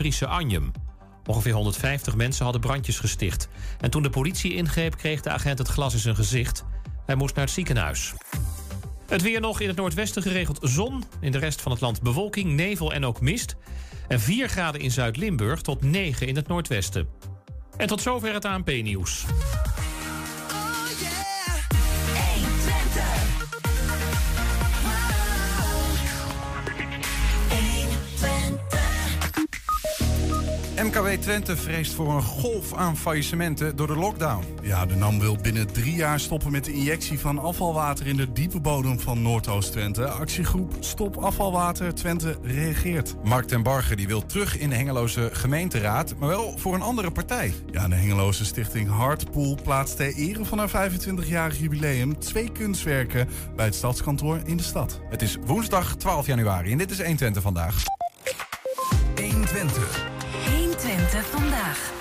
Friese Anjem. Ongeveer 150 mensen hadden brandjes gesticht. En toen de politie ingreep, kreeg de agent het glas in zijn gezicht. Hij moest naar het ziekenhuis. Het weer nog in het noordwesten geregeld zon. In de rest van het land bewolking, nevel en ook mist. En 4 graden in Zuid-Limburg tot 9 in het noordwesten. En tot zover het ANP-nieuws. MKW Twente vreest voor een golf aan faillissementen door de lockdown. Ja, de NAM wil binnen drie jaar stoppen met de injectie van afvalwater in de diepe bodem van Noordoost-Twente. Actiegroep Stop Afvalwater Twente reageert. Mark ten Barge die wil terug in de Hengeloze gemeenteraad, maar wel voor een andere partij. Ja, de Hengeloze stichting Hardpool plaatst ter ere van haar 25-jarig jubileum twee kunstwerken bij het stadskantoor in de stad. Het is woensdag 12 januari en dit is 120 vandaag. 120. 120 vandaag.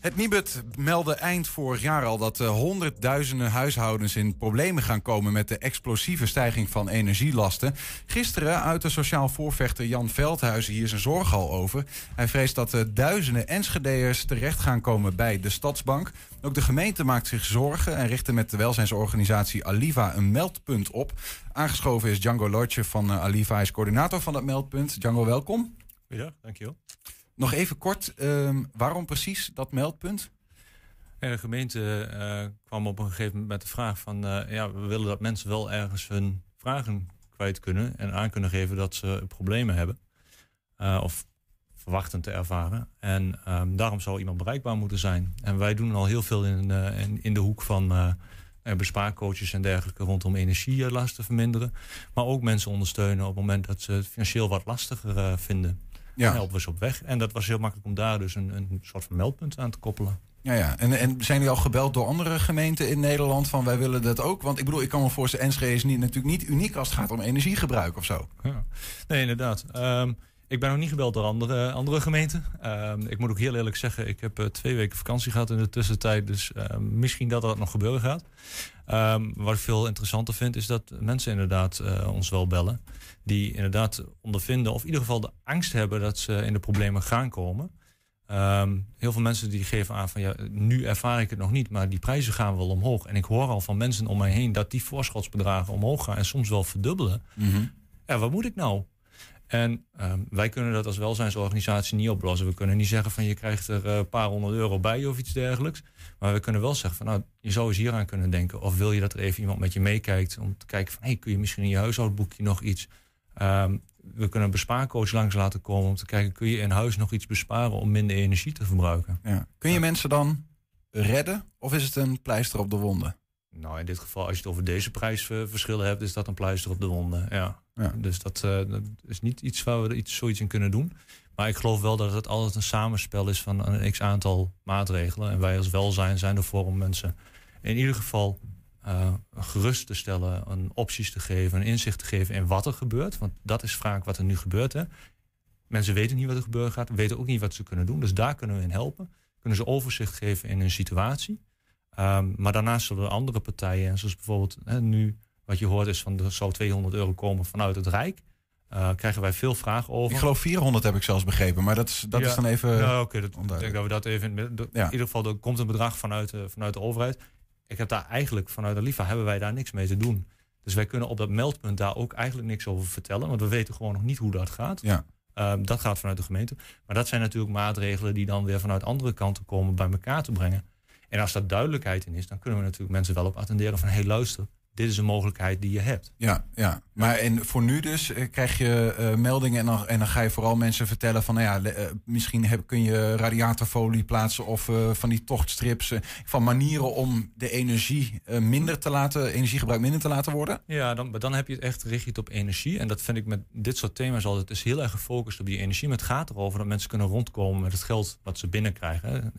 Het Nibud meldde eind vorig jaar al dat uh, honderdduizenden huishoudens in problemen gaan komen met de explosieve stijging van energielasten. Gisteren uit de sociaal voorvechter Jan Veldhuizen hier zijn zorg al over. Hij vreest dat uh, duizenden Enschedeërs terecht gaan komen bij de Stadsbank. Ook de gemeente maakt zich zorgen en richtte met de welzijnsorganisatie Aliva een meldpunt op. Aangeschoven is Django Lortje van uh, Aliva, hij is coördinator van dat meldpunt. Django, welkom. Goedendag, dankjewel. Nog even kort, um, waarom precies dat meldpunt? De gemeente uh, kwam op een gegeven moment met de vraag van... Uh, ja, we willen dat mensen wel ergens hun vragen kwijt kunnen... en aan kunnen geven dat ze problemen hebben. Uh, of verwachten te ervaren. En um, daarom zou iemand bereikbaar moeten zijn. En wij doen al heel veel in, in, in de hoek van bespaarcoaches en dergelijke... rondom energielasten verminderen. Maar ook mensen ondersteunen op het moment dat ze het financieel wat lastiger vinden... Ja. helpen we ze op weg. En dat was heel makkelijk om daar dus een, een soort van meldpunt aan te koppelen. Ja, ja. En, en zijn jullie al gebeld door andere gemeenten in Nederland van wij willen dat ook? Want ik bedoel, ik kan me voorstellen, Enschede is niet, natuurlijk niet uniek als het gaat om energiegebruik of zo. Ja. Nee, inderdaad. Um, ik ben nog niet gebeld door andere, andere gemeenten. Um, ik moet ook heel eerlijk zeggen, ik heb uh, twee weken vakantie gehad in de tussentijd. Dus uh, misschien dat dat nog gebeuren gaat. Um, wat ik veel interessanter vind, is dat mensen inderdaad uh, ons wel bellen. Die inderdaad ondervinden, of in ieder geval de angst hebben dat ze in de problemen gaan komen. Um, heel veel mensen die geven aan van ja, nu ervaar ik het nog niet, maar die prijzen gaan wel omhoog. En ik hoor al van mensen om mij heen dat die voorschotsbedragen omhoog gaan en soms wel verdubbelen. Mm -hmm. Ja, wat moet ik nou? En um, wij kunnen dat als welzijnsorganisatie niet oplossen. We kunnen niet zeggen van je krijgt er een paar honderd euro bij of iets dergelijks. Maar we kunnen wel zeggen van nou, je zou eens hier aan kunnen denken. Of wil je dat er even iemand met je meekijkt om te kijken van hey, kun je misschien in je huishoudboekje nog iets. Um, we kunnen een bespaarcoach langs laten komen om te kijken, kun je in huis nog iets besparen om minder energie te verbruiken. Ja. Kun je ja. mensen dan redden of is het een pleister op de wonden? Nou, in dit geval, als je het over deze prijsverschillen hebt, is dat een pleister op de wonden. Ja. ja. Dus dat, uh, dat, is niet iets waar we iets, zoiets in kunnen doen. Maar ik geloof wel dat het altijd een samenspel is van een x aantal maatregelen. En wij als welzijn zijn ervoor om mensen in ieder geval uh, gerust te stellen, een opties te geven, een inzicht te geven in wat er gebeurt. Want dat is vaak wat er nu gebeurt. Hè. Mensen weten niet wat er gebeuren gaat, weten ook niet wat ze kunnen doen. Dus daar kunnen we in helpen. Kunnen ze overzicht geven in hun situatie. Um, maar daarnaast zullen er andere partijen, zoals bijvoorbeeld hè, nu wat je hoort is van er zou 200 euro komen vanuit het Rijk. Uh, krijgen wij veel vragen over. Ik geloof 400 heb ik zelfs begrepen, maar dat is, dat ja, is dan even. Ja, oké. Okay, ik denk dat we dat even. In, ja. in ieder geval, er komt een bedrag vanuit, uh, vanuit de overheid. Ik heb daar eigenlijk vanuit de LIFA hebben wij daar niks mee te doen. Dus wij kunnen op dat meldpunt daar ook eigenlijk niks over vertellen, want we weten gewoon nog niet hoe dat gaat. Ja. Um, dat gaat vanuit de gemeente. Maar dat zijn natuurlijk maatregelen die dan weer vanuit andere kanten komen bij elkaar te brengen. En als daar duidelijkheid in is, dan kunnen we natuurlijk mensen wel op attenderen van hé hey, luister, dit is een mogelijkheid die je hebt. Ja, ja. maar en voor nu dus uh, krijg je uh, meldingen en dan, en dan ga je vooral mensen vertellen van, nou ja, uh, misschien heb, kun je radiatorfolie plaatsen of van die tochtstrips, van manieren om de energie minder te laten, energiegebruik minder te laten worden. Ja, dan, dan heb je het echt richt op energie en dat vind ik met dit soort thema's altijd, is heel erg gefocust op die energie, maar het gaat erover dat mensen kunnen rondkomen met het geld wat ze binnenkrijgen,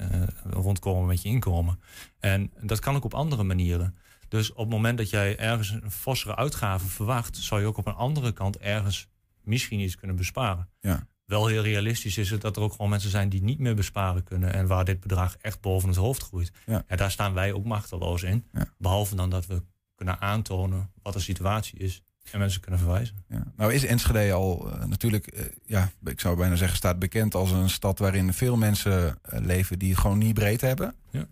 rondkomen met je inkomen. En dat kan ook op andere manieren. Dus op het moment dat jij ergens een fossere uitgave verwacht, zou je ook op een andere kant ergens misschien iets kunnen besparen. Ja. Wel heel realistisch is het dat er ook gewoon mensen zijn die niet meer besparen kunnen en waar dit bedrag echt boven het hoofd groeit. Ja. Daar staan wij ook machteloos in. Ja. Behalve dan dat we kunnen aantonen wat de situatie is en mensen kunnen verwijzen. Ja. Nou is Enschede al uh, natuurlijk, uh, ja, ik zou bijna zeggen, staat bekend als een stad waarin veel mensen uh, leven die het gewoon niet breed hebben. Ja.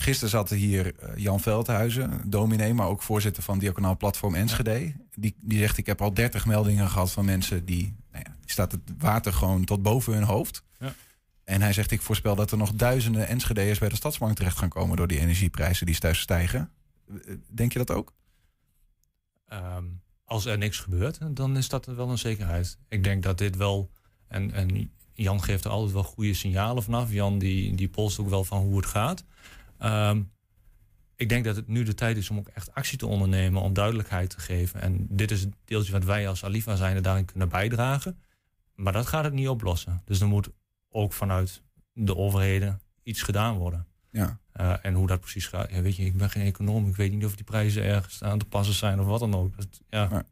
Gisteren zat hier Jan Veldhuizen, dominee, maar ook voorzitter van Diaconaal Platform Enschede. Die, die zegt, ik heb al 30 meldingen gehad van mensen die, nou ja, die staat het water gewoon tot boven hun hoofd. Ja. En hij zegt, ik voorspel dat er nog duizenden Enschede'ers bij de Stadsbank terecht gaan komen door die energieprijzen die thuis stijgen. Denk je dat ook? Um, als er niks gebeurt, dan is dat wel een zekerheid. Ik denk dat dit wel. En, en Jan geeft er altijd wel goede signalen vanaf. Jan die, die polst ook wel van hoe het gaat. Um, ik denk dat het nu de tijd is om ook echt actie te ondernemen, om duidelijkheid te geven. En dit is het deeltje wat wij als Alifa zijn daarin kunnen bijdragen. Maar dat gaat het niet oplossen. Dus er moet ook vanuit de overheden iets gedaan worden. Ja. Uh, en hoe dat precies gaat, ja, weet je, ik ben geen econoom. Ik weet niet of die prijzen ergens aan te passen zijn of wat dan ook. Dat, ja. Maar,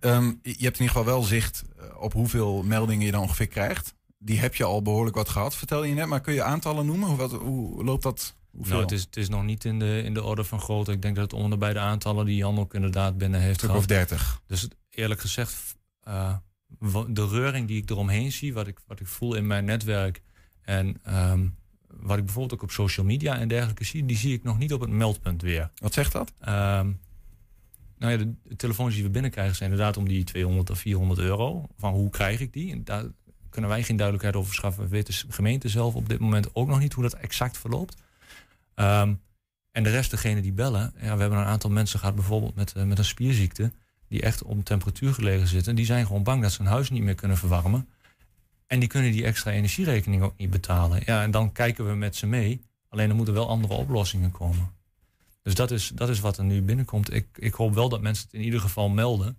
um, je hebt in ieder geval wel zicht op hoeveel meldingen je dan ongeveer krijgt. Die heb je al behoorlijk wat gehad, vertel je net. Maar kun je aantallen noemen? Hoe, wat, hoe loopt dat? Hoeveel? Nou, het is, het is nog niet in de, in de orde van grootte. Ik denk dat het onder bij de aantallen die Jan ook inderdaad binnen heeft gehad. of 30. Dus eerlijk gezegd, uh, de reuring die ik eromheen zie, wat ik, wat ik voel in mijn netwerk en um, wat ik bijvoorbeeld ook op social media en dergelijke zie, die zie ik nog niet op het meldpunt weer. Wat zegt dat? Um, nou ja, de, de telefoons die we binnenkrijgen zijn inderdaad om die 200 of 400 euro. Van hoe krijg ik die? En daar kunnen wij geen duidelijkheid over schaffen. Weet de gemeente zelf op dit moment ook nog niet hoe dat exact verloopt. Um, en de rest, degene die bellen. Ja, we hebben een aantal mensen gehad, bijvoorbeeld met, uh, met een spierziekte. Die echt om temperatuur gelegen zitten. Die zijn gewoon bang dat ze hun huis niet meer kunnen verwarmen. En die kunnen die extra energierekening ook niet betalen. Ja, en dan kijken we met ze mee. Alleen er moeten wel andere oplossingen komen. Dus dat is, dat is wat er nu binnenkomt. Ik, ik hoop wel dat mensen het in ieder geval melden.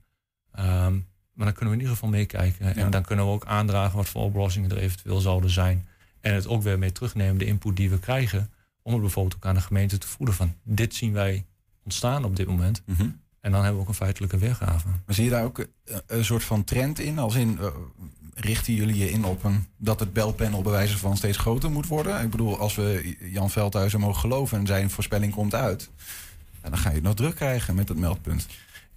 Um, maar dan kunnen we in ieder geval meekijken. Ja. En dan kunnen we ook aandragen wat voor oplossingen er eventueel zouden zijn. En het ook weer mee terugnemen, de input die we krijgen. Om het bijvoorbeeld ook aan de gemeente te voeden van dit zien wij ontstaan op dit moment. Mm -hmm. En dan hebben we ook een feitelijke weergave. Maar zie je daar ook een, een soort van trend in? Als in, uh, richten jullie je in op een, dat het belpanel bij wijze van steeds groter moet worden? Ik bedoel, als we Jan Veldhuizen mogen geloven en zijn voorspelling komt uit, dan ga je het nog druk krijgen met het meldpunt.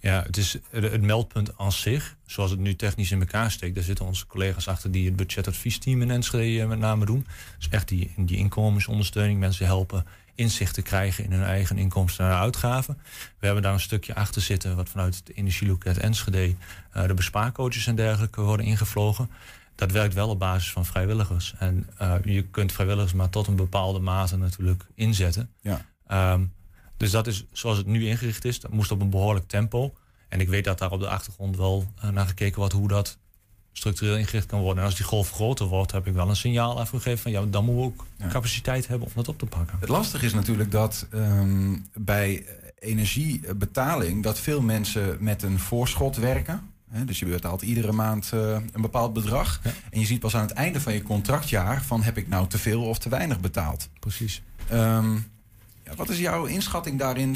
Ja, het is het meldpunt aan zich, zoals het nu technisch in elkaar steekt. Daar zitten onze collega's achter die het budgetadviesteam in Enschede met name doen. Dus echt die, die inkomensondersteuning, mensen helpen inzicht te krijgen in hun eigen inkomsten en uitgaven. We hebben daar een stukje achter zitten wat vanuit het energieloket Enschede uh, de bespaarcoaches en dergelijke worden ingevlogen. Dat werkt wel op basis van vrijwilligers. En uh, je kunt vrijwilligers maar tot een bepaalde mate natuurlijk inzetten. Ja. Um, dus dat is zoals het nu ingericht is. Dat moest op een behoorlijk tempo. En ik weet dat daar op de achtergrond wel uh, naar gekeken wordt hoe dat structureel ingericht kan worden. En als die golf groter wordt, heb ik wel een signaal afgegeven van ja, dan moeten we ook ja. capaciteit hebben om dat op te pakken. Het lastige is natuurlijk dat um, bij energiebetaling dat veel mensen met een voorschot werken. He, dus je betaalt iedere maand uh, een bepaald bedrag. Ja. En je ziet pas aan het einde van je contractjaar van heb ik nou te veel of te weinig betaald. Precies. Um, ja, wat is jouw inschatting daarin?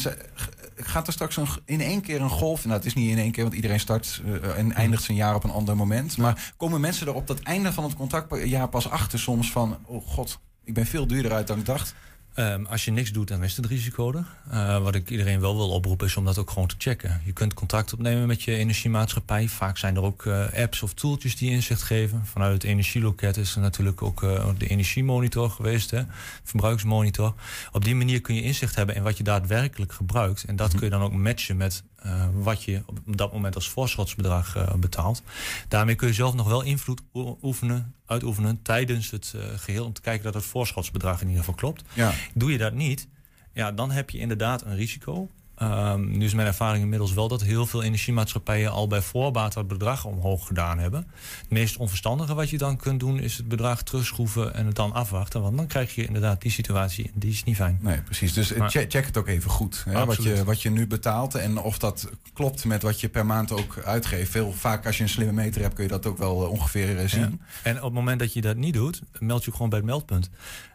Gaat er straks in één keer een golf? Nou, het is niet in één keer, want iedereen start uh, en eindigt zijn jaar op een ander moment. Maar komen mensen er op dat einde van het contractjaar pas achter soms van... oh god, ik ben veel duurder uit dan ik dacht? Um, als je niks doet, dan is het risico er. Uh, wat ik iedereen wel wil oproepen, is om dat ook gewoon te checken. Je kunt contact opnemen met je energiemaatschappij. Vaak zijn er ook uh, apps of tooltjes die inzicht geven. Vanuit het energieloket is er natuurlijk ook uh, de energiemonitor geweest, hè? verbruiksmonitor. Op die manier kun je inzicht hebben in wat je daadwerkelijk gebruikt. En dat kun je dan ook matchen met uh, wat je op dat moment als voorschotsbedrag uh, betaalt. Daarmee kun je zelf nog wel invloed oefenen, uitoefenen tijdens het uh, geheel om te kijken dat het voorschotsbedrag in ieder geval klopt. Ja. Doe je dat niet, ja, dan heb je inderdaad een risico. Um, nu is mijn ervaring inmiddels wel dat heel veel energiemaatschappijen al bij voorbaat dat bedrag omhoog gedaan hebben. Het meest onverstandige wat je dan kunt doen is het bedrag terugschroeven en het dan afwachten. Want dan krijg je inderdaad die situatie en die is niet fijn. Nee, precies. Dus maar, check, check, het ook even goed. Hè, wat, je, wat je nu betaalt en of dat klopt met wat je per maand ook uitgeeft. Veel vaak als je een slimme meter hebt kun je dat ook wel ongeveer zien. Ja. En op het moment dat je dat niet doet, meld je gewoon bij het meldpunt.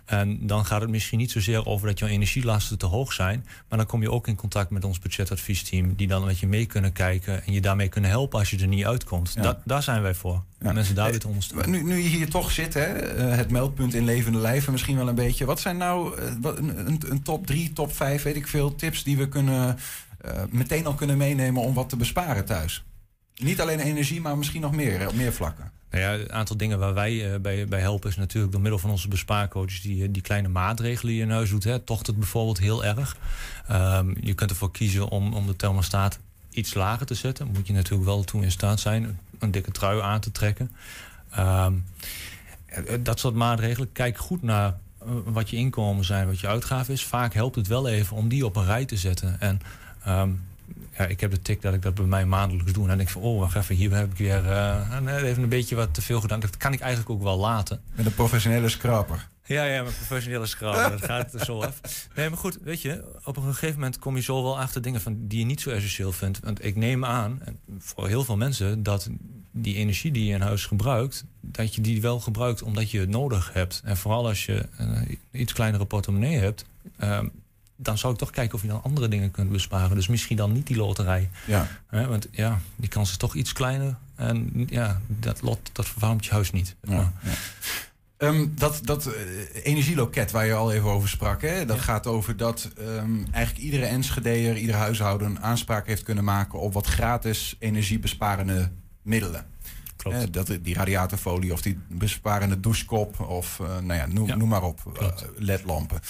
En dan gaat het misschien niet zozeer over dat jouw energielasten te hoog zijn. Maar dan kom je ook in contact met ons budgetadviesteam. Die dan met je mee kunnen kijken. En je daarmee kunnen helpen als je er niet uitkomt. Ja. Da daar zijn wij voor. Ja. Mensen daar weer te ondersteunen. Nu, nu je hier toch zit, hè, het meldpunt in levende lijven misschien wel een beetje. Wat zijn nou een, een, top drie, top vijf, weet ik veel, tips die we kunnen eh, meteen al kunnen meenemen om wat te besparen thuis? Niet alleen energie, maar misschien nog meer, op meer vlakken. Nou ja, een aantal dingen waar wij uh, bij, bij helpen is natuurlijk door middel van onze bespaarcoaches die, die kleine maatregelen die je in huis doet. Hè, tocht het bijvoorbeeld heel erg. Um, je kunt ervoor kiezen om, om de thermostaat iets lager te zetten. Moet je natuurlijk wel toe in staat zijn een dikke trui aan te trekken. Um, dat soort maatregelen. Kijk goed naar wat je inkomen zijn, wat je uitgave is. Vaak helpt het wel even om die op een rij te zetten. En um, ja, ik heb de tik dat ik dat bij mij maandelijks doe. En dan denk ik van, oh, wacht even, hier heb ik weer uh, even een beetje wat te veel gedaan. Dat kan ik eigenlijk ook wel laten. Met een professionele scraper. Ja, ja, met professionele scraper. dat gaat er zo af. Nee, maar goed, weet je, op een gegeven moment kom je zo wel achter dingen van die je niet zo essentieel vindt. Want ik neem aan, voor heel veel mensen, dat die energie die je in huis gebruikt, dat je die wel gebruikt omdat je het nodig hebt. En vooral als je een iets kleinere portemonnee hebt, um, dan zou ik toch kijken of je dan andere dingen kunt besparen. Dus misschien dan niet die loterij. Ja. want ja, die kans is toch iets kleiner. En ja, dat lot, dat verwarmt je huis niet. Ja, ja. Um, dat dat uh, energieloket waar je al even over sprak, hè, dat gaat over dat um, eigenlijk iedere Enschedeer, ieder huishouden aanspraak heeft kunnen maken op wat gratis energiebesparende middelen. Klopt. Eh, dat, die radiatorfolie of die besparende douchekop of uh, nou ja, noem, maar op, uh, ledlampen.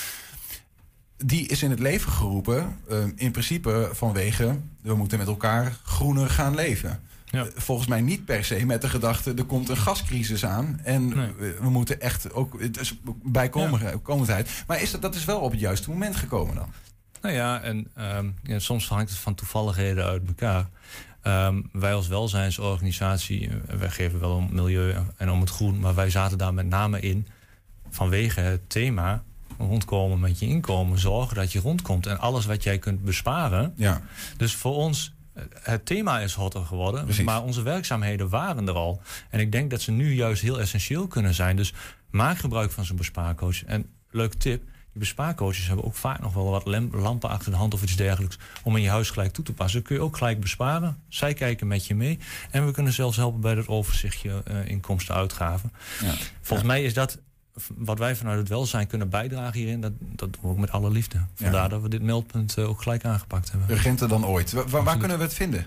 Die is in het leven geroepen, in principe vanwege we moeten met elkaar groener gaan leven. Ja. Volgens mij niet per se met de gedachte er komt een gascrisis aan en Nee. we, moeten echt ook is bijkomendheid. Maar is dat, dat is wel op het juiste moment gekomen dan? Nou ja, en um, ja, soms hangt het van toevalligheden uit elkaar. Um, wij als welzijnsorganisatie, wij geven wel om milieu en om het groen, maar wij zaten daar met name in vanwege het thema rondkomen met je inkomen, zorgen dat je rondkomt en alles wat jij kunt besparen. Ja. Dus voor ons, het thema is hotter geworden, Precies. maar onze werkzaamheden waren er al. En ik denk dat ze nu juist heel essentieel kunnen zijn. Dus maak gebruik van zo'n bespaarcoach. En leuk tip, die bespaarcoaches hebben ook vaak nog wel wat lampen achter de hand of iets dergelijks om in je huis gelijk toe te passen. kun je ook gelijk besparen. Zij kijken met je mee. En we kunnen zelfs helpen bij dat overzichtje uh, inkomsten-uitgaven. Ja. Volgens ja. mij is dat wat wij vanuit het welzijn kunnen bijdragen hierin, dat, dat doen we ook met alle liefde. Vandaar ja. dat we dit meldpunt uh, ook gelijk aangepakt hebben. Urgenter dan ooit. Waar kunnen we het vinden?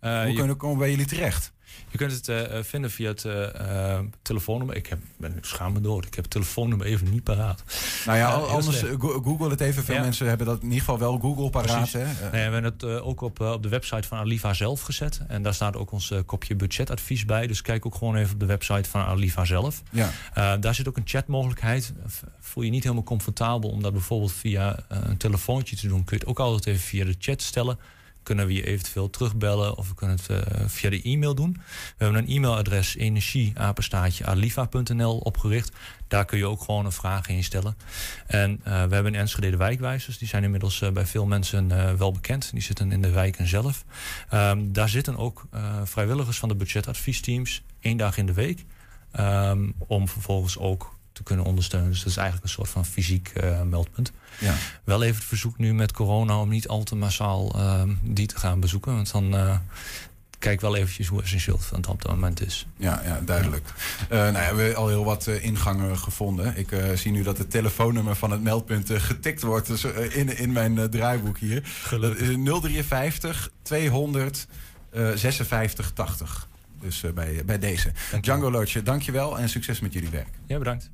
Uh, Hoe kunnen we komen bij jullie terecht? Je kunt het uh, vinden via het uh, telefoonnummer. Ik heb, ben schaam me dood. Ik heb het telefoonnummer even niet paraat. Nou ja, anders google het even. Veel ja. mensen hebben dat in ieder geval wel Google paraat. Hè? Nee, we hebben het ook op, op de website van Aliva zelf gezet. En daar staat ook ons kopje budgetadvies bij. Dus kijk ook gewoon even op de website van Aliva zelf. Ja. daar zit ook een chatmogelijkheid. Voel je niet helemaal comfortabel om dat bijvoorbeeld via een telefoontje te doen. Kun je het ook altijd even via de chat stellen kunnen we je eventueel terugbellen of we kunnen het uh, via de e-mail doen. We hebben een e-mailadres energieapenstaatje.aliva.nl opgericht. Daar kun je ook gewoon een vraag in stellen. En uh, we hebben in Enschede de wijkwijzers. Die zijn inmiddels uh, bij veel mensen wel bekend. Die zitten in de wijken zelf. Um, daar zitten ook vrijwilligers van de budgetadviesteams één dag in de week. Um, om vervolgens ook te kunnen ondersteunen. Dus dat is eigenlijk een soort van fysiek uh, meldpunt. Ja. Wel even het verzoek nu met corona om niet al te massaal uh, die te gaan bezoeken. Want dan uh, kijk wel eventjes hoe essentieel het op dat moment is. Ja, ja duidelijk. Uh, nou ja, we hebben al heel wat uh, ingangen gevonden. Ik uh, zie nu dat het telefoonnummer van het meldpunt getikt wordt dus, in, in mijn draaiboek hier. Gelukkig. 053 200 56 80. Dus bij, bij deze. Dank Django Loodje, dankjewel en succes met jullie werk. Ja, bedankt.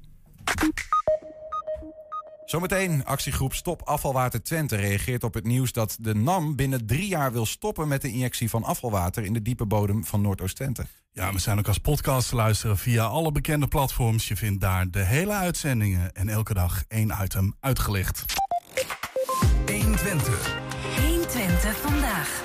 Zometeen actiegroep Stop Afvalwater Twente reageert op het nieuws dat de NAM binnen drie jaar wil stoppen met de injectie van afvalwater in de diepe bodem van Noordoost-Twente. Ja, we zijn ook als podcast te luisteren via alle bekende platforms. Je vindt daar de hele uitzendingen en elke dag één item uitgelicht. 120. 120 vandaag.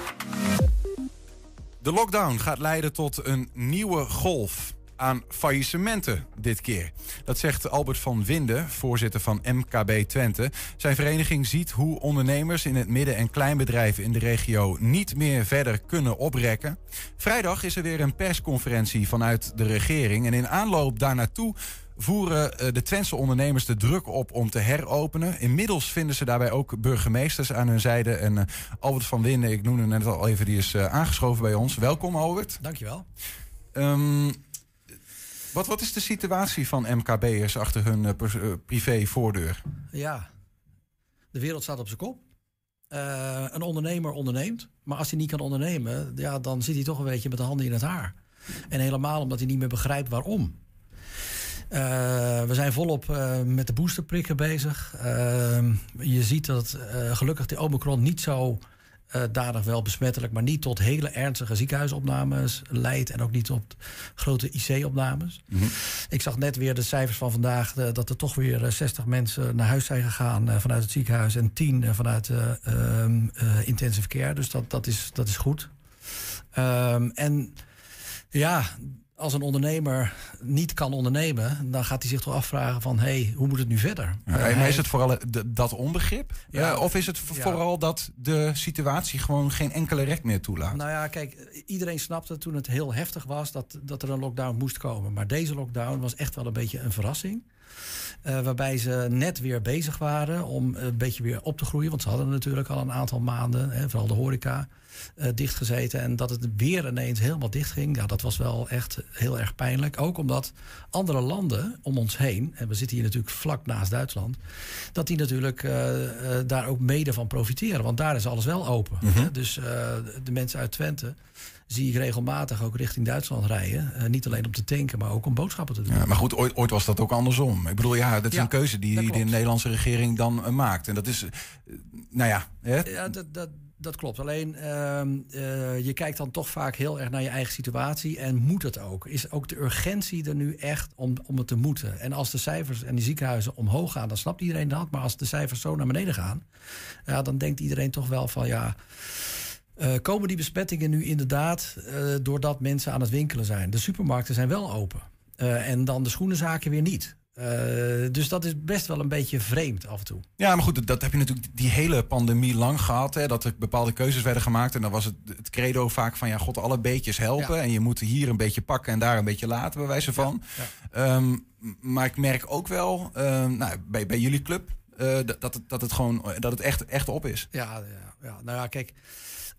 De lockdown gaat leiden tot een nieuwe golf aan faillissementen dit keer. Dat zegt Albert van Winden, voorzitter van MKB Twente. Zijn vereniging ziet hoe ondernemers in het midden- en kleinbedrijven in de regio niet meer verder kunnen oprekken. Vrijdag is er weer een persconferentie vanuit de regering. En in aanloop daar naartoe voeren de Twentse ondernemers de druk op om te heropenen. Inmiddels vinden ze daarbij ook burgemeesters aan hun zijde. En uh, Albert van Winden, ik noemde net al even, die is uh, aangeschoven bij ons. Welkom Albert. Dankjewel. Um, wat, wat is de situatie van MKB'ers achter hun uh, privé voordeur? Ja, de wereld staat op zijn kop. Eh, een ondernemer onderneemt. Maar als hij niet kan ondernemen, ja, dan zit hij toch een beetje met de handen in het haar. En helemaal omdat hij niet meer begrijpt waarom. We zijn volop met de boosterprikken bezig. Je ziet dat gelukkig de Omicron niet zo uh, dadig wel besmettelijk, maar niet tot hele ernstige ziekenhuisopnames leidt en ook niet tot grote IC-opnames. Mm -hmm. Ik zag net weer de cijfers van vandaag uh, dat er toch weer 60 mensen naar huis zijn gegaan vanuit het ziekenhuis en 10 vanuit ehm, intensive care. Dus dat, dat, is, dat is goed. Um, en ja, als een ondernemer niet kan ondernemen, dan gaat hij zich toch afvragen van, hé, hey, hoe moet het nu verder? Ja, maar is het vooral dat onbegrip? Ja, uh, of is het vooral dat de situatie gewoon geen enkele rek meer toelaat? Nou ja, kijk, iedereen snapte toen het heel heftig was dat, dat er een lockdown moest komen. Maar deze lockdown was echt wel een beetje een verrassing. Uh, waarbij ze net weer bezig waren om een beetje weer op te groeien. Want ze hadden natuurlijk al een aantal maanden, hè, vooral de horeca, uh, dichtgezeten. En dat het weer ineens helemaal dicht ging, ja, dat was wel echt heel erg pijnlijk. Ook omdat andere landen om ons heen, en we zitten hier natuurlijk vlak naast Duitsland, dat die natuurlijk uh, daar ook mede van profiteren. Want daar is alles wel open. Mm -hmm. hè? Dus de mensen uit Twente zie ik regelmatig ook richting Duitsland rijden. Uh, niet alleen om te tanken, maar ook om boodschappen te doen. Ja, maar goed, ooit, ooit, was dat ook andersom. Ik bedoel, ja, dat is ja, een keuze die, de Nederlandse regering dan uh, maakt. En dat is, uh, nou ja... Hè? Ja, dat, dat, dat klopt. Alleen, je kijkt dan toch vaak heel erg naar je eigen situatie. En moet het ook? Is ook de urgentie er nu echt om, om het te moeten? En als de cijfers en die ziekenhuizen omhoog gaan, dan snapt iedereen dat. Maar als de cijfers zo naar beneden gaan, ja, dan denkt iedereen toch wel van ja... Uh, komen die besmettingen nu inderdaad uh, doordat mensen aan het winkelen zijn? De supermarkten zijn wel open. Uh, en dan de schoenenzaken weer niet. dus dat is best wel een beetje vreemd af en toe. Ja, maar goed, dat, heb je natuurlijk die hele pandemie lang gehad. Hè, dat er bepaalde keuzes werden gemaakt. En dan was het, het credo vaak van... ja, god, alle beetjes helpen. Ja. En je moet hier een beetje pakken en daar een beetje laten, bij wijze van. Ja, ja. Um, maar ik merk ook wel, um, nou, bij, bij jullie club... dat, het, dat het gewoon dat het echt, echt op is. Ja, ja, ja. nou ja, kijk...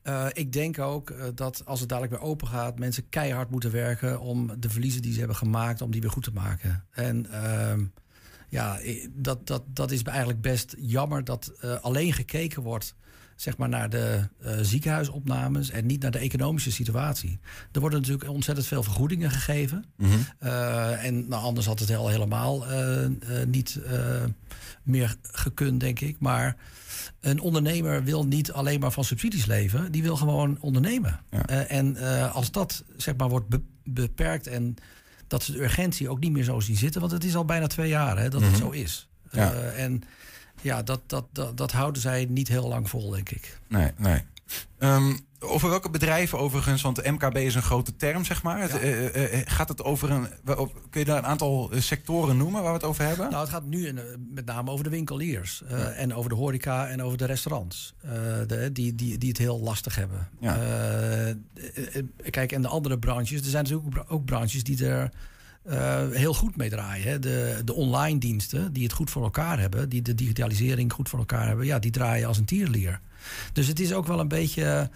Uh, ik denk ook uh, dat als het dadelijk weer open gaat, mensen keihard moeten werken om de verliezen die ze hebben gemaakt, om die weer goed te maken. En uh, ja, dat, dat, dat is eigenlijk best jammer dat uh, alleen gekeken wordt zeg maar, naar de ziekenhuisopnames en niet naar de economische situatie. Er worden natuurlijk ontzettend veel vergoedingen gegeven. Mm -hmm. en nou, anders had het al helemaal niet meer gekund, denk ik. Maar een ondernemer wil niet alleen maar van subsidies leven, die wil gewoon ondernemen. Ja. Uh, en uh, als dat zeg maar wordt be beperkt en dat ze de urgentie ook niet meer zo zien zitten, want het is al bijna twee jaar hè, dat mm -hmm. het zo is. Ja. Uh, en ja, dat, dat, dat, dat, houden zij niet heel lang vol, denk ik. Nee, nee. Um, over welke bedrijven overigens, want MKB is een grote term, zeg maar. Ja. Uh, uh, gaat het over een. Kun je daar een aantal sectoren noemen waar we het over hebben? Nou, het gaat nu met name over de winkeliers. Uh, ja. En over de horeca en over de restaurants. De, die, die, die het heel lastig hebben. Ja. kijk, en de andere branches. Er zijn natuurlijk ook branches die er. Uh, heel goed mee draaien. Hè. De, de online diensten die het goed voor elkaar hebben, die de digitalisering goed voor elkaar hebben, ja, die draaien als een tierlier. Dus het is ook wel een beetje.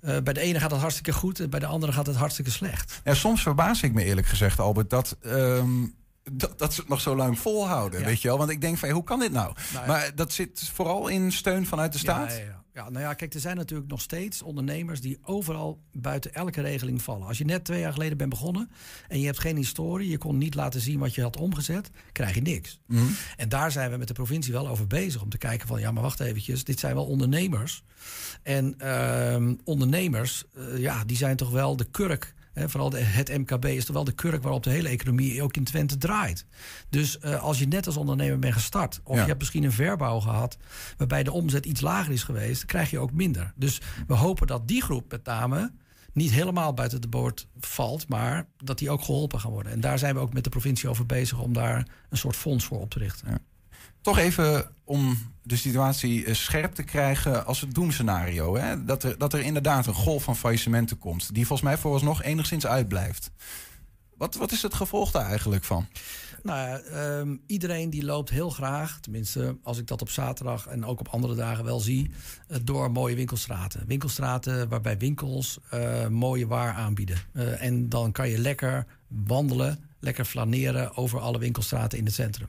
Uh, bij de ene gaat het hartstikke goed, bij de andere gaat het hartstikke slecht. Ja, soms verbaas ik me eerlijk gezegd, Albert, dat. Um dat, dat ze het nog zo lang volhouden, ja. weet je wel? Want ik denk van, hoe kan dit nou? nou ja. Maar dat zit vooral in steun vanuit de staat? Ja, ja, nou ja, kijk, er zijn natuurlijk nog steeds ondernemers... die overal buiten elke regeling vallen. Als je net twee jaar geleden bent begonnen... en je hebt geen historie, je kon niet laten zien wat je had omgezet... krijg je niks. Mm -hmm. En daar zijn we met de provincie wel over bezig... om te kijken van, ja, maar wacht eventjes... dit zijn wel ondernemers. En uh, ondernemers, uh, ja, die zijn toch wel de kurk... He, vooral de, het MKB is toch wel de kurk waarop de hele economie ook in Twente draait. Dus uh, als je net als ondernemer bent gestart, of ja. je hebt misschien een verbouw gehad waarbij de omzet iets lager is geweest, dan krijg je ook minder. Dus we hopen dat die groep met name niet helemaal buiten de boord valt, maar dat die ook geholpen gaan worden. En daar zijn we ook met de provincie over bezig om daar een soort fonds voor op te richten. Ja. Toch even om de situatie scherp te krijgen als het doemscenario. Hè? Dat, er, dat er inderdaad een golf van faillissementen komt. Die volgens mij vooralsnog enigszins uitblijft. Wat, wat is het gevolg daar eigenlijk van? Nou, um, iedereen die loopt heel graag, tenminste als ik dat op zaterdag en ook op andere dagen wel zie, uh, door mooie winkelstraten. Winkelstraten waarbij winkels uh, mooie waar aanbieden. En dan kan je lekker wandelen, lekker flaneren over alle winkelstraten in het centrum.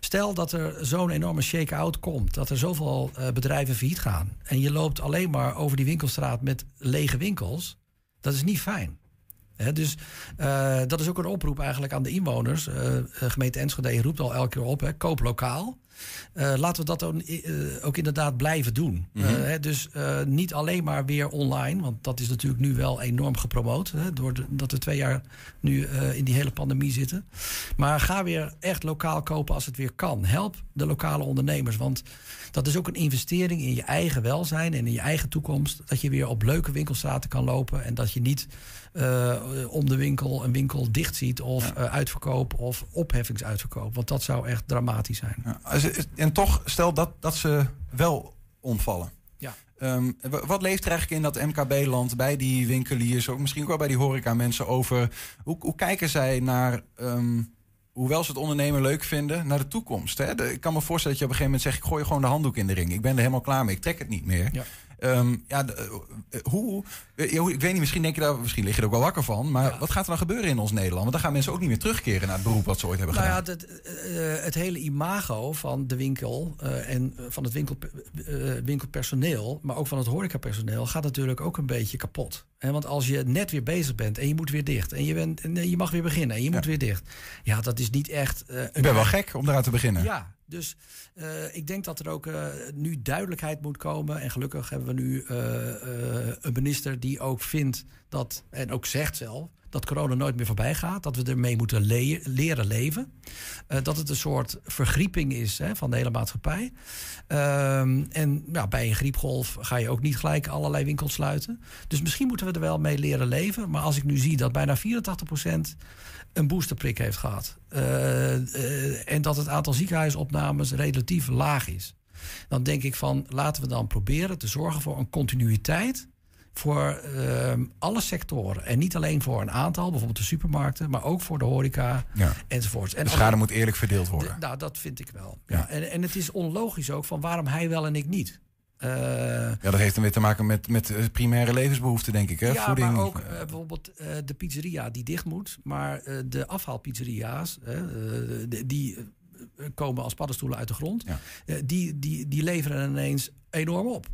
Stel dat er zo'n enorme shake-out komt, dat er zoveel uh, bedrijven failliet gaan. En je loopt alleen maar over die winkelstraat met lege winkels. Dat is niet fijn. Dus uh, dat is ook een oproep eigenlijk aan de inwoners. Uh, gemeente Enschede roept al elke keer op, hè, koop lokaal. Uh, laten we dat uh, ook inderdaad blijven doen. Mm -hmm. uh, dus niet alleen maar weer online, want dat is natuurlijk nu wel enorm gepromoot. Hè, doordat we twee jaar nu in die hele pandemie zitten. Maar ga weer echt lokaal kopen als het weer kan. Help de lokale ondernemers, want dat is ook een investering in je eigen welzijn en in je eigen toekomst. Dat je weer op leuke winkelstraten kan lopen en dat je niet om de winkel een winkel dicht ziet of ja. uitverkoop of opheffingsuitverkoop. Want dat zou echt dramatisch zijn. Ja, en toch, stel dat, dat ze wel omvallen. Ja. Um, wat leeft er eigenlijk in dat MKB-land bij die winkeliers, ook misschien ook wel bij die horeca-mensen over hoe, hoe kijken zij naar, um, hoewel ze het ondernemen leuk vinden, naar de toekomst? Hè? De, ik kan me voorstellen dat je op een gegeven moment zegt: ik gooi gewoon de handdoek in de ring. Ik ben er helemaal klaar mee. Ik trek het niet meer. Ja. Um, ja, de, uh, hoe, uh, ik weet niet, misschien denk je daar, misschien lig je er ook wel wakker van. Maar ja. wat gaat er dan gebeuren in ons Nederland? Want dan gaan mensen ook niet meer terugkeren naar het beroep wat ze ooit hebben nou gedaan. Ja, het, uh, het hele imago van de winkel en van het winkel, winkelpersoneel, maar ook van het horecapersoneel, gaat natuurlijk ook een beetje kapot. He, want als je net weer bezig bent en je moet weer dicht en je, bent, en je mag weer beginnen en je ja. moet weer dicht. Ja, dat is niet echt. ik ben wel gek om eraan te beginnen. Ja, dus uh, ik denk dat er ook uh, nu duidelijkheid moet komen. En gelukkig hebben we nu uh, een minister die ook vindt dat, en ook zegt zelf, dat corona nooit meer voorbij gaat. Dat we ermee moeten le leren leven. dat het een soort vergrieping is hè, van de hele maatschappij. Um, en ja, bij een griepgolf ga je ook niet gelijk allerlei winkels sluiten. Dus misschien moeten we er wel mee leren leven. Maar als ik nu zie dat bijna 84% een boosterprik heeft gehad. Uh, uh, en dat het aantal ziekenhuisopnames relatief laag is. Dan denk ik van laten we dan proberen te zorgen voor een continuïteit voor uh, alle sectoren. En niet alleen voor een aantal, bijvoorbeeld de supermarkten, maar ook voor de horeca ja. enzovoorts. En de schade moet eerlijk verdeeld worden. Nou, dat vind ik wel. Ja. ja. En, en het is onlogisch ook van waarom hij wel en ik niet. Uh, ja, dat heeft dan weer te maken met, met primaire levensbehoeften, denk ik. Hè? Ja, Voeding. maar ook uh, bijvoorbeeld de pizzeria die dicht moet. Maar de afhaalpizzeria's, die komen als paddenstoelen uit de grond. Ja. die, die, die leveren ineens enorm op.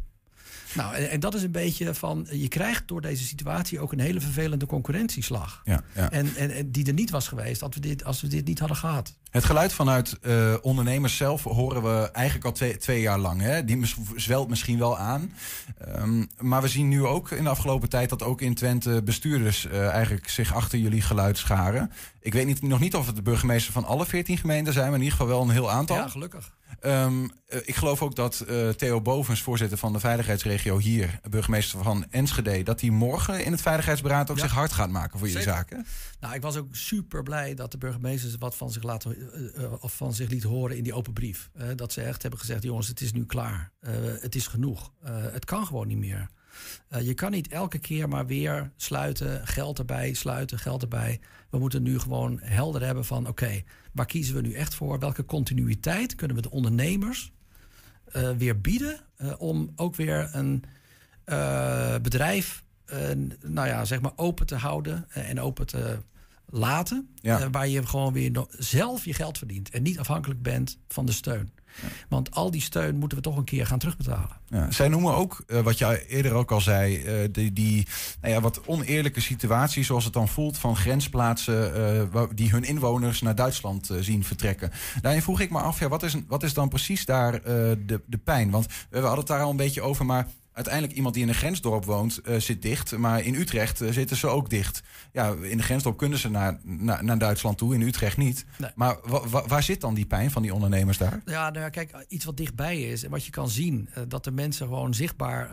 Nou, en, en, dat is een beetje van. Je krijgt door deze situatie ook een hele vervelende concurrentieslag. Ja, ja. En, en, en, die er niet was geweest als we dit, als we dit niet hadden gehad. Het geluid vanuit uh, ondernemers zelf horen we eigenlijk al twee, twee jaar lang. Hè? Die zwelt misschien wel aan. Um, maar we zien nu ook in de afgelopen tijd dat ook in Twente bestuurders uh, eigenlijk zich achter jullie geluid scharen. Ik weet niet, nog niet of het de burgemeester van alle 14 gemeenten zijn, maar in ieder geval wel een heel aantal. Ja, gelukkig. Um, uh, ik geloof ook dat uh, Theo Bovens, voorzitter van de veiligheidsregio hier, burgemeester van Enschede, dat hij morgen in het veiligheidsberaad ook ja. zich hard gaat maken voor jullie zaken. Nou, ik was ook super blij dat de burgemeesters wat van zich, laten, uh, of van zich liet horen in die open brief. dat ze echt hebben gezegd: jongens, het is nu klaar. het is genoeg. het kan gewoon niet meer. Je kan niet elke keer maar weer sluiten, geld erbij, sluiten, geld erbij. We moeten nu gewoon helder hebben van oké, okay, waar kiezen we nu echt voor? Welke continuïteit kunnen we de ondernemers uh, weer bieden uh, om ook weer een bedrijf, nou ja, zeg maar open te houden en open te laten, ja. waar je gewoon weer zelf je geld verdient en niet afhankelijk bent van de steun. Ja. Want al die steun moeten we toch een keer gaan terugbetalen. Ja, zij noemen ook, uh, wat je eerder ook al zei, uh, die, die nou ja, wat oneerlijke situatie, zoals het dan voelt, van grensplaatsen uh, die hun inwoners naar Duitsland zien vertrekken. Daarin vroeg ik me af, ja, wat, is, wat is dan precies daar de, de pijn? Want we hadden het daar al een beetje over, maar uiteindelijk iemand die in een grensdorp woont, uh, zit dicht. Maar in Utrecht uh, zitten ze ook dicht. Ja, in de grensdorp kunnen ze naar, naar, naar Duitsland toe, in Utrecht niet. Nee. Maar wa, wa, waar zit dan die pijn van die ondernemers daar? Ja, nou ja, kijk, iets wat dichtbij is en wat je kan zien, uh, dat de mensen gewoon zichtbaar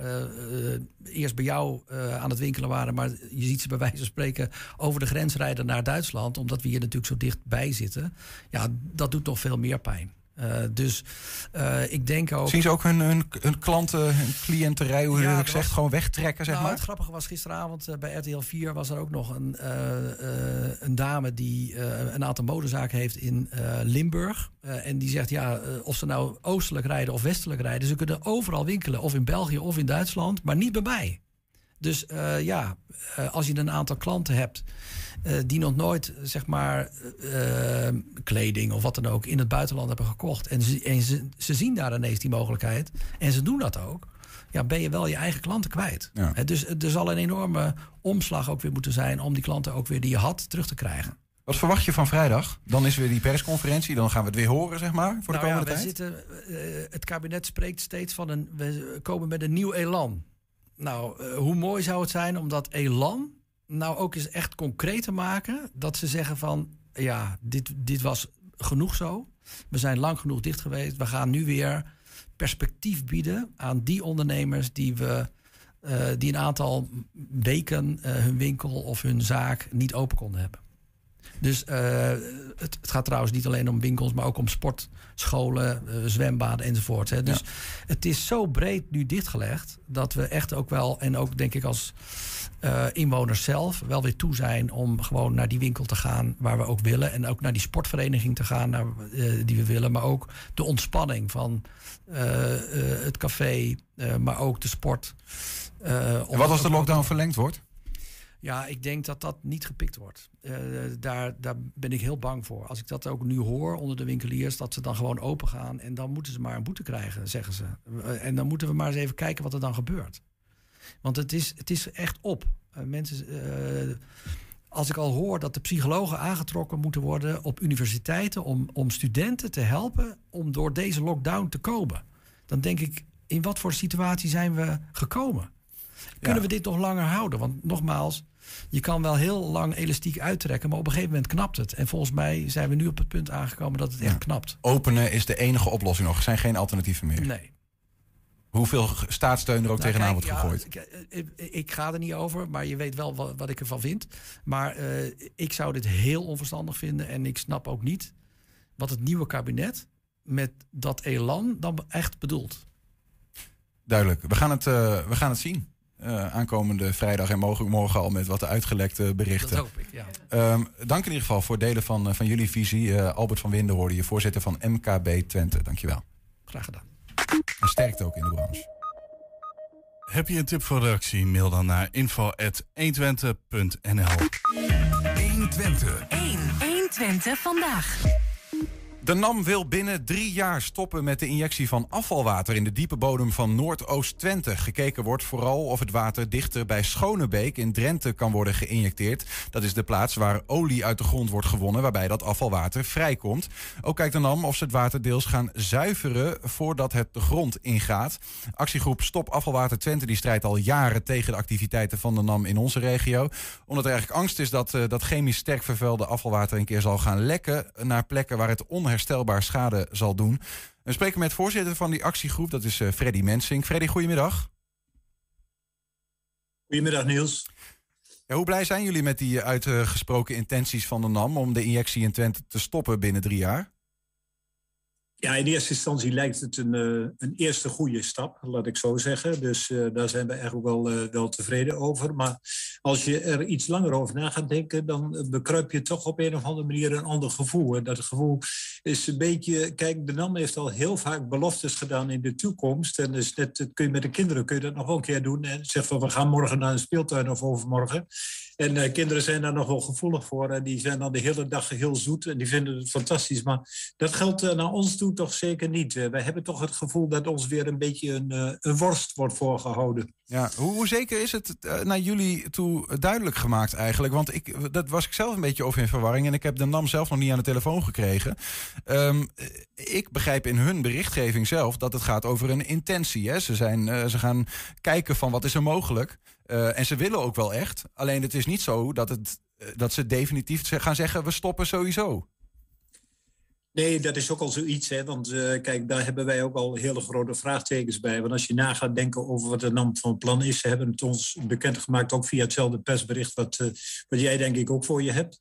eerst bij jou aan het winkelen waren, maar je ziet ze bij wijze van spreken over de grens rijden naar Duitsland, omdat we hier natuurlijk zo dichtbij zitten. Ja, dat doet nog veel meer pijn. Uh, dus uh, ik denk ook. Zien ze ook hun, hun, hun klanten, hun cliënterij, hoe ja, je zegt, gewoon wegtrekken, zeg nou, maar? Het grappige was gisteravond uh, bij RTL 4 was er ook nog een, een dame die een aantal modezaken heeft in Limburg. en die zegt, ja, of ze nou oostelijk rijden of westelijk rijden, ze kunnen overal winkelen, of in België of in Duitsland, maar niet bij mij. Dus ja, als je een aantal klanten hebt uh, die nog nooit, zeg maar, kleding of wat dan ook in het buitenland hebben gekocht. En, ze, en ze, ze, zien daar ineens die mogelijkheid. En ze doen dat ook. Ja, ben je wel je eigen klanten kwijt. Ja. dus er zal een enorme omslag ook weer moeten zijn om die klanten ook weer die je had terug te krijgen. Wat verwacht je van vrijdag? Dan is weer die persconferentie. Dan gaan we het weer horen, zeg maar, voor de nou komende ja, tijd. Zitten, het kabinet spreekt steeds van een... We komen met een nieuw elan. Nou, uh, hoe mooi zou het zijn om dat elan nou ook eens echt concreet te maken. Dat ze zeggen van, ja, dit, dit was genoeg zo. We zijn lang genoeg dicht geweest. We gaan nu weer perspectief bieden aan die ondernemers die we... Uh, die een aantal weken uh, hun winkel of hun zaak niet open konden hebben. Dus uh, het, het, gaat trouwens niet alleen om winkels, maar ook om sportscholen, zwembaden enzovoort. Hè. Dus ja. het is zo breed nu dichtgelegd dat we echt ook wel, en ook denk ik als uh, inwoners zelf, wel weer toe zijn om gewoon naar die winkel te gaan waar we ook willen. En ook naar die sportvereniging te gaan naar, die we willen. Maar ook de ontspanning van het café, maar ook de sport. en wat als de lockdown verlengd wordt? Ja, ik denk dat dat niet gepikt wordt. Uh, daar, daar ben ik heel bang voor. Als ik dat ook nu hoor onder de winkeliers, dat ze dan gewoon open gaan en dan moeten ze maar een boete krijgen, zeggen ze. Uh, en dan moeten we maar eens even kijken wat er dan gebeurt. Want het is, het is echt op. Uh, mensen, als ik al hoor dat de psychologen aangetrokken moeten worden op universiteiten om, om studenten te helpen om door deze lockdown te komen, dan denk ik, in wat voor situatie zijn we gekomen? Kunnen ja. we dit nog langer houden? Want nogmaals, je kan wel heel lang elastiek uittrekken, maar op een gegeven moment knapt het. En volgens mij zijn we nu op het punt aangekomen dat het echt knapt. Openen is de enige oplossing nog. Er zijn geen alternatieven meer. Nee. Hoeveel staatssteun er ook nou, tegenaan kijk, wordt gegooid? Ja, ik, ik, ga er niet over, maar je weet wel wat, wat ik ervan vind. Maar uh, ik zou dit heel onverstandig vinden. En ik snap ook niet wat het nieuwe kabinet met dat elan dan echt bedoelt. Duidelijk. We gaan het, uh, we gaan het zien. Uh, aankomende vrijdag en mogelijk morgen al met wat uitgelekte berichten. Dat hoop ik, ja. Um, dank in ieder geval voor delen van, van jullie visie. Albert van Winden hoorde je, voorzitter van MKB Twente. Dankjewel. Graag gedaan. Sterkte ook in de branche. Heb je een tip voor reactie? Mail dan naar info.120.nl 120. 1. 120 vandaag. De NAM wil binnen drie jaar stoppen met de injectie van afvalwater in de diepe bodem van Noordoost-Twente. Gekeken wordt vooral of het water dichter bij Schonebeek in Drenthe kan worden geïnjecteerd. Dat is de plaats waar olie uit de grond wordt gewonnen, waarbij dat afvalwater vrijkomt. Ook kijkt de NAM of ze het water deels gaan zuiveren voordat het de grond ingaat. Actiegroep Stop Afvalwater Twente die strijdt al jaren tegen de activiteiten van de NAM in onze regio. Omdat er eigenlijk angst is dat, uh, dat chemisch sterk vervuilde afvalwater een keer zal gaan lekken naar plekken waar het onherstelbaar onherstelbaar schade zal doen. We spreken met voorzitter van die actiegroep, dat is uh, Freddy Mensing. Freddy, goedemiddag. Goedemiddag Niels. Ja, hoe blij zijn jullie met die uitgesproken intenties van de NAM om de injectie in Twente te stoppen binnen drie jaar? Ja, in eerste instantie lijkt het een, uh, een eerste goede stap, laat ik zo zeggen. Dus uh, daar zijn we eigenlijk wel, uh, wel tevreden over. Maar als je er iets langer over na gaat denken, dan bekruip je toch op een of andere manier een ander gevoel. En dat gevoel is een beetje. Kijk, de NAM heeft al heel vaak beloftes gedaan in de toekomst. En dus net, kun je met de kinderen kun je dat nog wel een keer doen. En zeg van we gaan morgen naar een speeltuin of overmorgen. En uh, kinderen zijn daar nog wel gevoelig voor. En die zijn dan de hele dag heel zoet en die vinden het fantastisch. Maar dat geldt uh, naar ons toe toch zeker niet. Wij hebben toch het gevoel dat ons weer een beetje een, een worst wordt voorgehouden. Ja, hoe, hoe zeker is het naar jullie toe duidelijk gemaakt eigenlijk? Want ik, dat was ik zelf een beetje over in verwarring. En ik heb de NAM zelf nog niet aan de telefoon gekregen. Um, ik begrijp in hun berichtgeving zelf dat het gaat over een intentie. Hè? Ze, zijn, ze gaan kijken van wat is er mogelijk. Uh, en ze willen ook wel echt. Alleen het is niet zo dat, het, dat ze definitief gaan zeggen: we stoppen sowieso. Nee, dat is ook al zoiets. Hè? Want uh, kijk, daar hebben wij ook al hele grote vraagtekens bij. Want als je na gaat denken over wat de NAM van plan is, ze hebben het ons bekendgemaakt, ook via hetzelfde persbericht, wat, wat jij denk ik ook voor je hebt.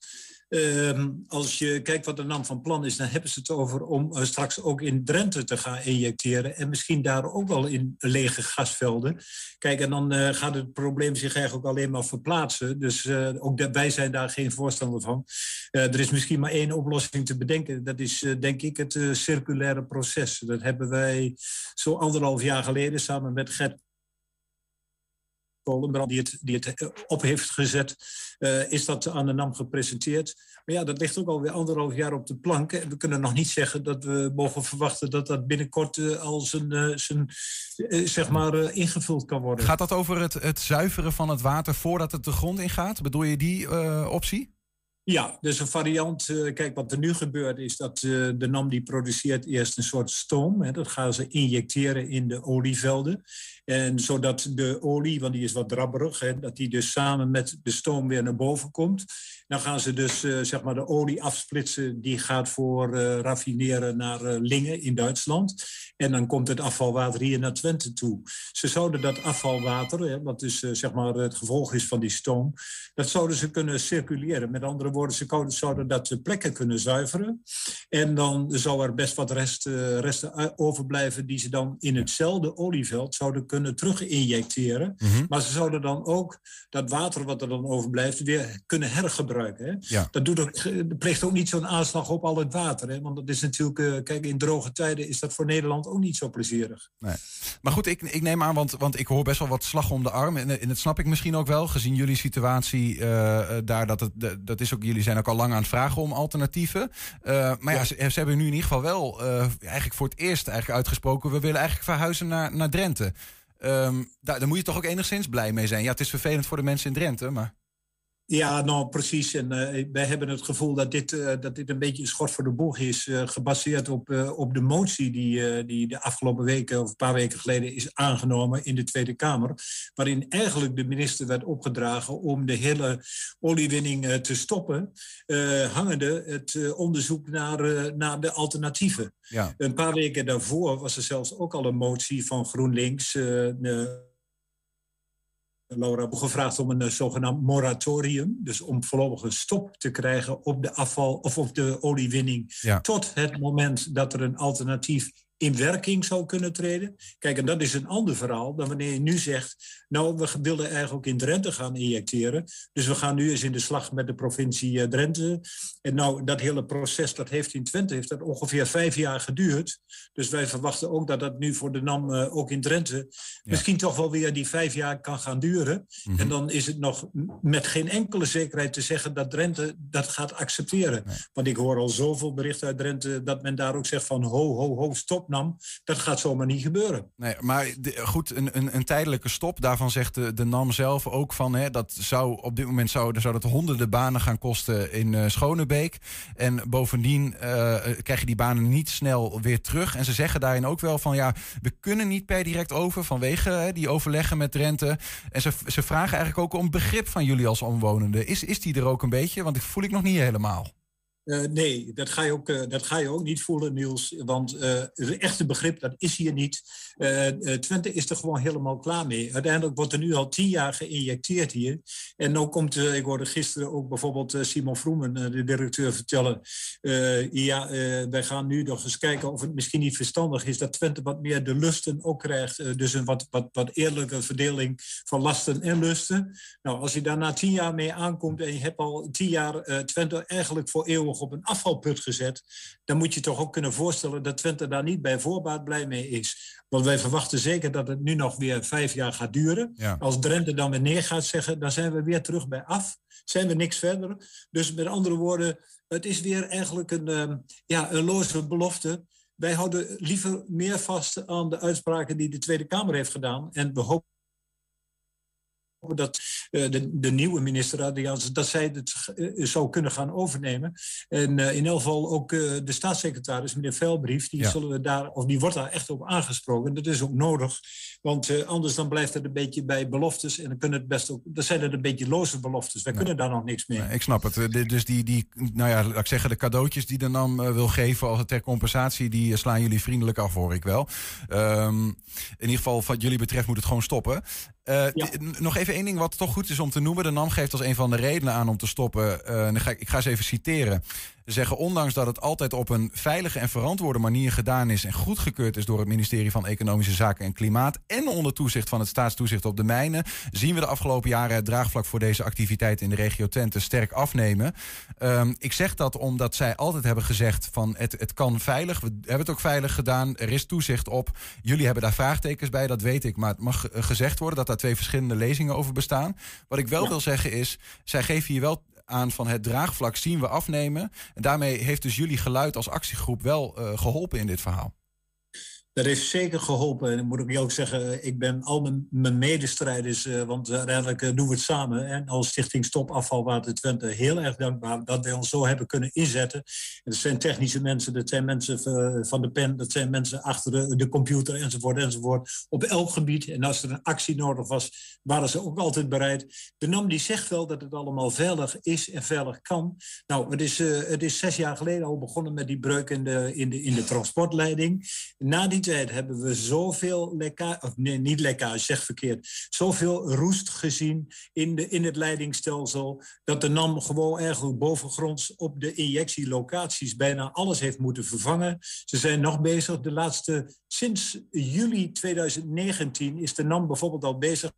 Uh, als je kijkt wat de NAM van plan is, dan hebben ze het over om uh, straks ook in Drenthe te gaan injecteren. En misschien daar ook wel in lege gasvelden. Kijk, en dan uh, gaat het probleem zich eigenlijk alleen maar verplaatsen. Dus uh, ook wij zijn daar geen voorstander van. er is misschien maar één oplossing te bedenken. Dat is denk ik het circulaire proces. Dat hebben wij zo anderhalf jaar geleden samen met Gert Kolenbrand die het, die het op heeft gezet, is dat aan de NAM gepresenteerd. Maar ja, dat ligt ook alweer anderhalf jaar op de plank. En we kunnen nog niet zeggen dat we mogen verwachten dat dat binnenkort al zijn, zijn zeg maar, ingevuld kan worden. Gaat dat over het, het zuiveren van het water voordat het de grond ingaat? Bedoel je die optie? Ja, dus een variant. kijk, wat er nu gebeurt is dat de NAM die produceert eerst een soort stoom. Hè, dat gaan ze injecteren in de olievelden. En zodat de olie, want die is wat drabberig, hè, dat die dus samen met de stoom weer naar boven komt. Dan gaan ze dus uh, zeg maar de olie afsplitsen. Die gaat voor uh, raffineren naar uh, Lingen in Duitsland. En dan komt het afvalwater hier naar Twente toe. Ze zouden dat afvalwater, hè, wat dus zeg maar het gevolg is van die stoom, dat zouden ze kunnen circuleren. Met andere woorden, ze zouden dat plekken kunnen zuiveren. En dan zou er best wat rest, resten overblijven die ze dan in hetzelfde olieveld zouden kunnen terug-injecteren. Mm-hmm. Maar ze zouden dan ook dat water wat er dan overblijft weer kunnen hergebruiken. Hè? Ja. Dat doet ook, pleegt ook niet zo'n aanslag op al het water. Hè? Want dat is natuurlijk, uh, kijk, in droge tijden is dat voor Nederland ook niet zo plezierig. Nee. Maar goed, ik, ik neem aan, want, want ik hoor best wel wat slag om de arm. En, en dat snap ik misschien ook wel, gezien jullie situatie uh, daar. Dat, het, dat is ook, jullie zijn ook al lang aan het vragen om alternatieven. Uh, maar ja, Ze, ze, hebben nu in ieder geval wel eigenlijk voor het eerst eigenlijk uitgesproken... we willen eigenlijk verhuizen naar, naar Drenthe. Um, daar, daar moet je toch ook enigszins blij mee zijn. Ja, het is vervelend voor de mensen in Drenthe, maar... Ja, nou precies. En uh, wij hebben het gevoel dat dit, uh, dat dit een beetje een schot voor de boeg is. Uh, gebaseerd op, op de motie die, die de afgelopen weken of een paar weken geleden is aangenomen in de Tweede Kamer. Waarin eigenlijk de minister werd opgedragen om de hele oliewinning te stoppen. hangende het onderzoek naar, naar de alternatieven. Ja. Een paar weken daarvoor was er zelfs ook al een motie van GroenLinks. Laura gevraagd om een eh, zogenaamd moratorium. Dus om voorlopig een stop te krijgen op de afval of op de oliewinning. Tot het moment dat er een alternatief in werking zou kunnen treden. Kijk, en dat is een ander verhaal dan wanneer je nu zegt... nou, we willen eigenlijk ook in Drenthe gaan injecteren. Dus we gaan nu eens in de slag met de provincie eh, Drenthe. En nou, dat hele proces, dat heeft in Twente heeft dat ongeveer vijf jaar geduurd. Dus wij verwachten ook dat dat nu voor de NAM uh, ook in Drenthe... misschien toch wel weer die vijf jaar kan gaan duren. Mhm. En dan is het nog met geen enkele zekerheid te zeggen... dat Drenthe dat gaat accepteren. Want ik hoor al zoveel berichten uit Drenthe... dat men daar ook zegt van ho, ho, ho, stop nam, dat gaat zomaar niet gebeuren. Nee, maar goed, een, een, een, tijdelijke stop, daarvan zegt de, de NAM zelf ook van, hè, dat zou op dit moment zou, zou dat honderden banen gaan kosten in uh, Schonebeek. En bovendien uh, krijg je die banen niet snel weer terug. En ze zeggen daarin ook wel van, ja, we kunnen niet per direct over vanwege hè, die overleggen met Drenthe. En ze, ze vragen eigenlijk ook om begrip van jullie als omwonenden. Is, is die er ook een beetje? Want ik voel ik nog niet helemaal. Uh, nee, dat ga, je ook, uh, dat ga je ook niet voelen, Niels. Want uh, het echte begrip, dat is hier niet. Twente is er gewoon helemaal klaar mee. Uiteindelijk wordt er nu al tien jaar geïnjecteerd hier. En nu komt, ik hoorde gisteren ook bijvoorbeeld Simon Vroemen, de directeur, vertellen... ja, wij gaan nu nog eens kijken of het misschien niet verstandig is... dat Twente wat meer de lusten ook krijgt. dus een wat, wat, wat eerlijke verdeling van lasten en lusten. Nou, als je daar na tien jaar mee aankomt en je hebt al tien jaar Twente eigenlijk voor eeuwig op een afvalput gezet, dan moet je toch ook kunnen voorstellen dat Twente daar niet bij voorbaat blij mee is. Want wij verwachten zeker dat het nu nog weer vijf jaar gaat duren. Als Drenthe dan weer neer gaat zeggen, dan zijn we weer terug bij af. Zijn we niks verder. Dus met andere woorden, het is weer eigenlijk een, uh, ja, een loze belofte. Wij houden liever meer vast aan de uitspraken die de Tweede Kamer heeft gedaan. En we hopen dat uh, de, de, nieuwe minister Adriaans, dat zij het uh, zou kunnen gaan overnemen. En uh, in elk geval ook de staatssecretaris, meneer Velbrief, die, ja. zullen we daar, of die wordt daar echt op aangesproken. Dat is ook nodig, want anders dan blijft het een beetje bij beloftes. En dan kunnen het best ook, dan zijn het een beetje loze beloftes. Wij nee. kunnen daar nog niks mee. Nee, ik snap het. Dus die, die, nou ja, laat ik zeggen, de cadeautjes die de NAM wil geven als ter compensatie, die slaan jullie vriendelijk af, hoor ik wel. Um, in ieder geval, wat jullie betreft, moet het gewoon stoppen. Uh, ja. Nog even één ding wat toch goed is om te noemen. De NAM geeft als een van de redenen aan om te stoppen. Uh, ik, ik ga eens even citeren. Ze zeggen ondanks dat het altijd op een veilige en verantwoorde manier gedaan is en goedgekeurd is door het ministerie van Economische Zaken en Klimaat en onder toezicht van het staatstoezicht op de mijnen, zien we de afgelopen jaren het draagvlak voor deze activiteit in de regio Twente sterk afnemen. Ehm, ik zeg dat omdat zij altijd hebben gezegd van het, het kan veilig. We hebben het ook veilig gedaan. Er is toezicht op. Jullie hebben daar vraagtekens bij, dat weet ik. Maar het mag eh, gezegd worden dat daar twee verschillende lezingen over bestaan. Wat ik wel wil zeggen is, zij geven hier wel aan van het draagvlak zien we afnemen. En daarmee heeft dus jullie geluid als actiegroep wel uh, geholpen in dit verhaal. Dat heeft zeker geholpen. En dan moet ik ook zeggen, ik ben al mijn, medestrijders, uh, want uiteindelijk uh, doen we het samen. En als Stichting Stop Afvalwater Twente heel erg dankbaar dat wij ons zo hebben kunnen inzetten. En dat zijn technische mensen, dat zijn mensen van de pen, dat zijn mensen achter de, computer enzovoort enzovoort. Op elk gebied. En als er een actie nodig was, waren ze ook altijd bereid. De NAM die zegt wel dat het allemaal veilig is en veilig kan. Nou, het is, het is zes jaar geleden al begonnen met die breuk in de, in de, in de transportleiding. Na die tijd hebben we zoveel lekkage, of nee, niet lekkage, zeg verkeerd, zoveel roest gezien in, de, in het leidingstelsel, dat de NAM gewoon eigenlijk bovengronds op de injectielocaties bijna alles heeft moeten vervangen. Ze zijn nog bezig. De laatste, sinds juli 2019 is de NAM bijvoorbeeld al bezig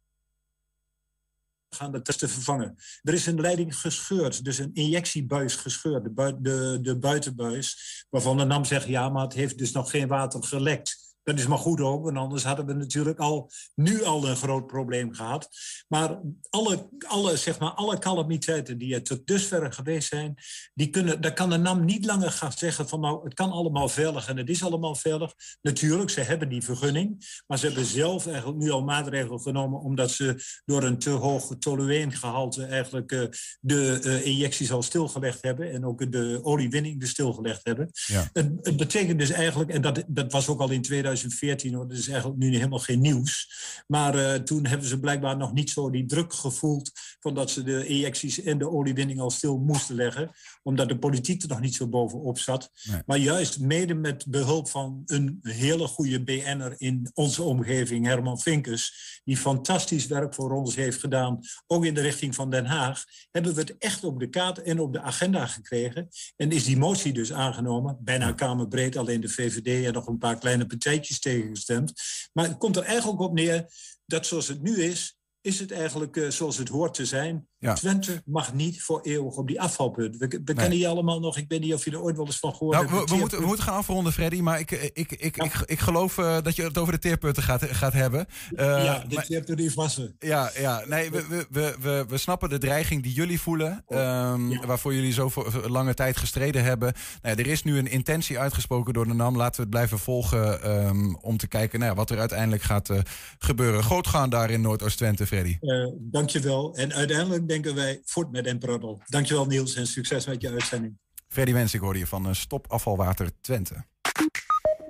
gaan de testen vervangen. Er is een leiding gescheurd, dus een injectiebuis gescheurd, de, de, de buitenbuis, waarvan de NAM zegt, ja, maar het heeft dus nog geen water gelekt. Dat is maar goed ook, want anders hadden we natuurlijk al nu al een groot probleem gehad. Maar alle, alle, zeg maar, alle calamiteiten die er tot dusver geweest zijn, die kunnen, daar kan de NAM niet langer gaan zeggen van nou, het kan allemaal veilig en het is allemaal veilig. Natuurlijk, ze hebben die vergunning, maar ze hebben zelf eigenlijk nu al maatregelen genomen omdat ze door een te hoog tolueengehalte eigenlijk uh, de uh, injecties al stilgelegd hebben en ook de oliewinning er stilgelegd hebben. Ja. Het, het betekent dus eigenlijk, en dat, dat was ook al in 2000 2014, hoor, dat is eigenlijk nu helemaal geen nieuws. Maar uh, toen hebben ze blijkbaar nog niet zo die druk gevoeld van dat ze de injecties en de oliewinning al stil moesten leggen, omdat de politiek er nog niet zo bovenop zat. Nee. Maar juist mede met behulp van een hele goede BN'er in onze omgeving, Herman Vinkers, die fantastisch werk voor ons heeft gedaan, ook in de richting van Den Haag, hebben we het echt op de kaart en op de agenda gekregen. En is die motie dus aangenomen, bijna kamerbreed, alleen de VVD en nog een paar kleine partijtjes tegengestemd. Maar het komt er eigenlijk op neer dat zoals het nu is, is het eigenlijk uh, zoals het hoort te zijn. Ja. Twente mag niet voor eeuwig op die afvalpunt. We, we nee. kennen je allemaal nog. Ik weet niet of je er ooit wel eens van gehoord nou, hebt. We, we, moeten, we moeten gaan afronden, Freddy. Maar ik, ik, ik, ik, ja. ik, ik, geloof uh, dat je het over de teerpunten gaat, gaat hebben. Uh, ja, dit maar, hebt er niet wassen. Ja, ja nee, we, we, we, we, we snappen de dreiging die jullie voelen. Um, ja. Waarvoor jullie zo voor lange tijd gestreden hebben. Nou, er is nu een intentie uitgesproken door de NAM. Laten we het blijven volgen um, om te kijken nou, wat er uiteindelijk gaat uh, gebeuren. Groot gaan daar in Noordoost-Twente, Freddy. Uh, dankjewel. En uiteindelijk denken wij voort met Emperador. Dankjewel Niels en succes met je uitzending. Freddy Wensik hoorde je van Stop Afvalwater Twente.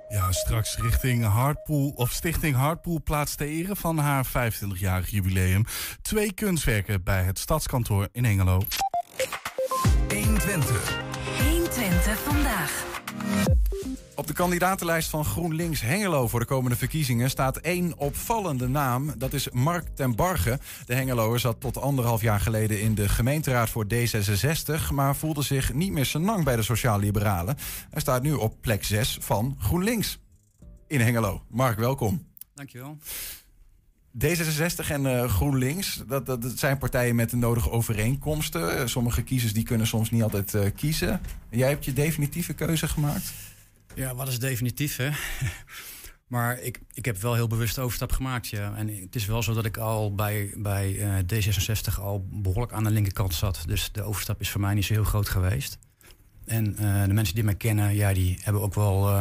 Ja, straks richting Hardpool of Stichting Hardpool plaatst te ere van haar 25-jarig jubileum twee kunstwerken bij het stadskantoor in Hengelo. 120. 120 vandaag. Op de kandidatenlijst van GroenLinks Hengelo voor de komende verkiezingen staat één opvallende naam. Dat is Mark ten Barge. De Hengeloer zat tot anderhalf jaar geleden in de gemeenteraad voor D66, maar voelde zich niet meer senang bij de Sociaal-Liberalen. Hij staat nu op plek 6 van GroenLinks in Hengelo. Mark, welkom. Dankjewel. D66 en uh, GroenLinks, dat, dat, dat, zijn partijen met de nodige overeenkomsten. Sommige kiezers die kunnen soms niet altijd uh, kiezen. Jij hebt je definitieve keuze gemaakt? Ja, wat is definitief, hè? maar ik, ik heb wel heel bewust de overstap gemaakt, ja. En het is wel zo dat ik al bij, bij uh, D66 al behoorlijk aan de linkerkant zat. Dus de overstap is voor mij niet zo heel groot geweest. En de mensen die mij kennen, ja, die hebben ook wel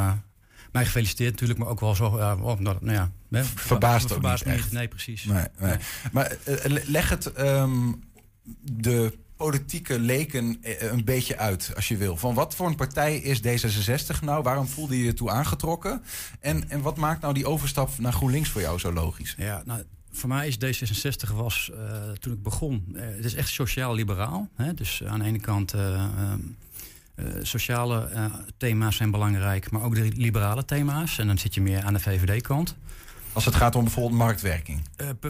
mij gefeliciteerd natuurlijk, maar ook wel zo. Oh, nou, nou ja, hè, verbaasd, verbaasd niet. Nee, precies. Nee, nee. nee. Maar leg het um, de politieke leken een beetje uit, als je wil. Van wat voor een partij is D66 nou? Waarom voelde je je toe aangetrokken? En, en wat maakt nou die overstap naar GroenLinks voor jou zo logisch? Ja, nou, voor mij is D66 was, uh, toen ik begon, het is echt sociaal-liberaal. Dus aan de ene kant... Uh, sociale thema's zijn belangrijk, maar ook de liberale thema's. En dan zit je meer aan de VVD-kant. Als het gaat om bijvoorbeeld marktwerking?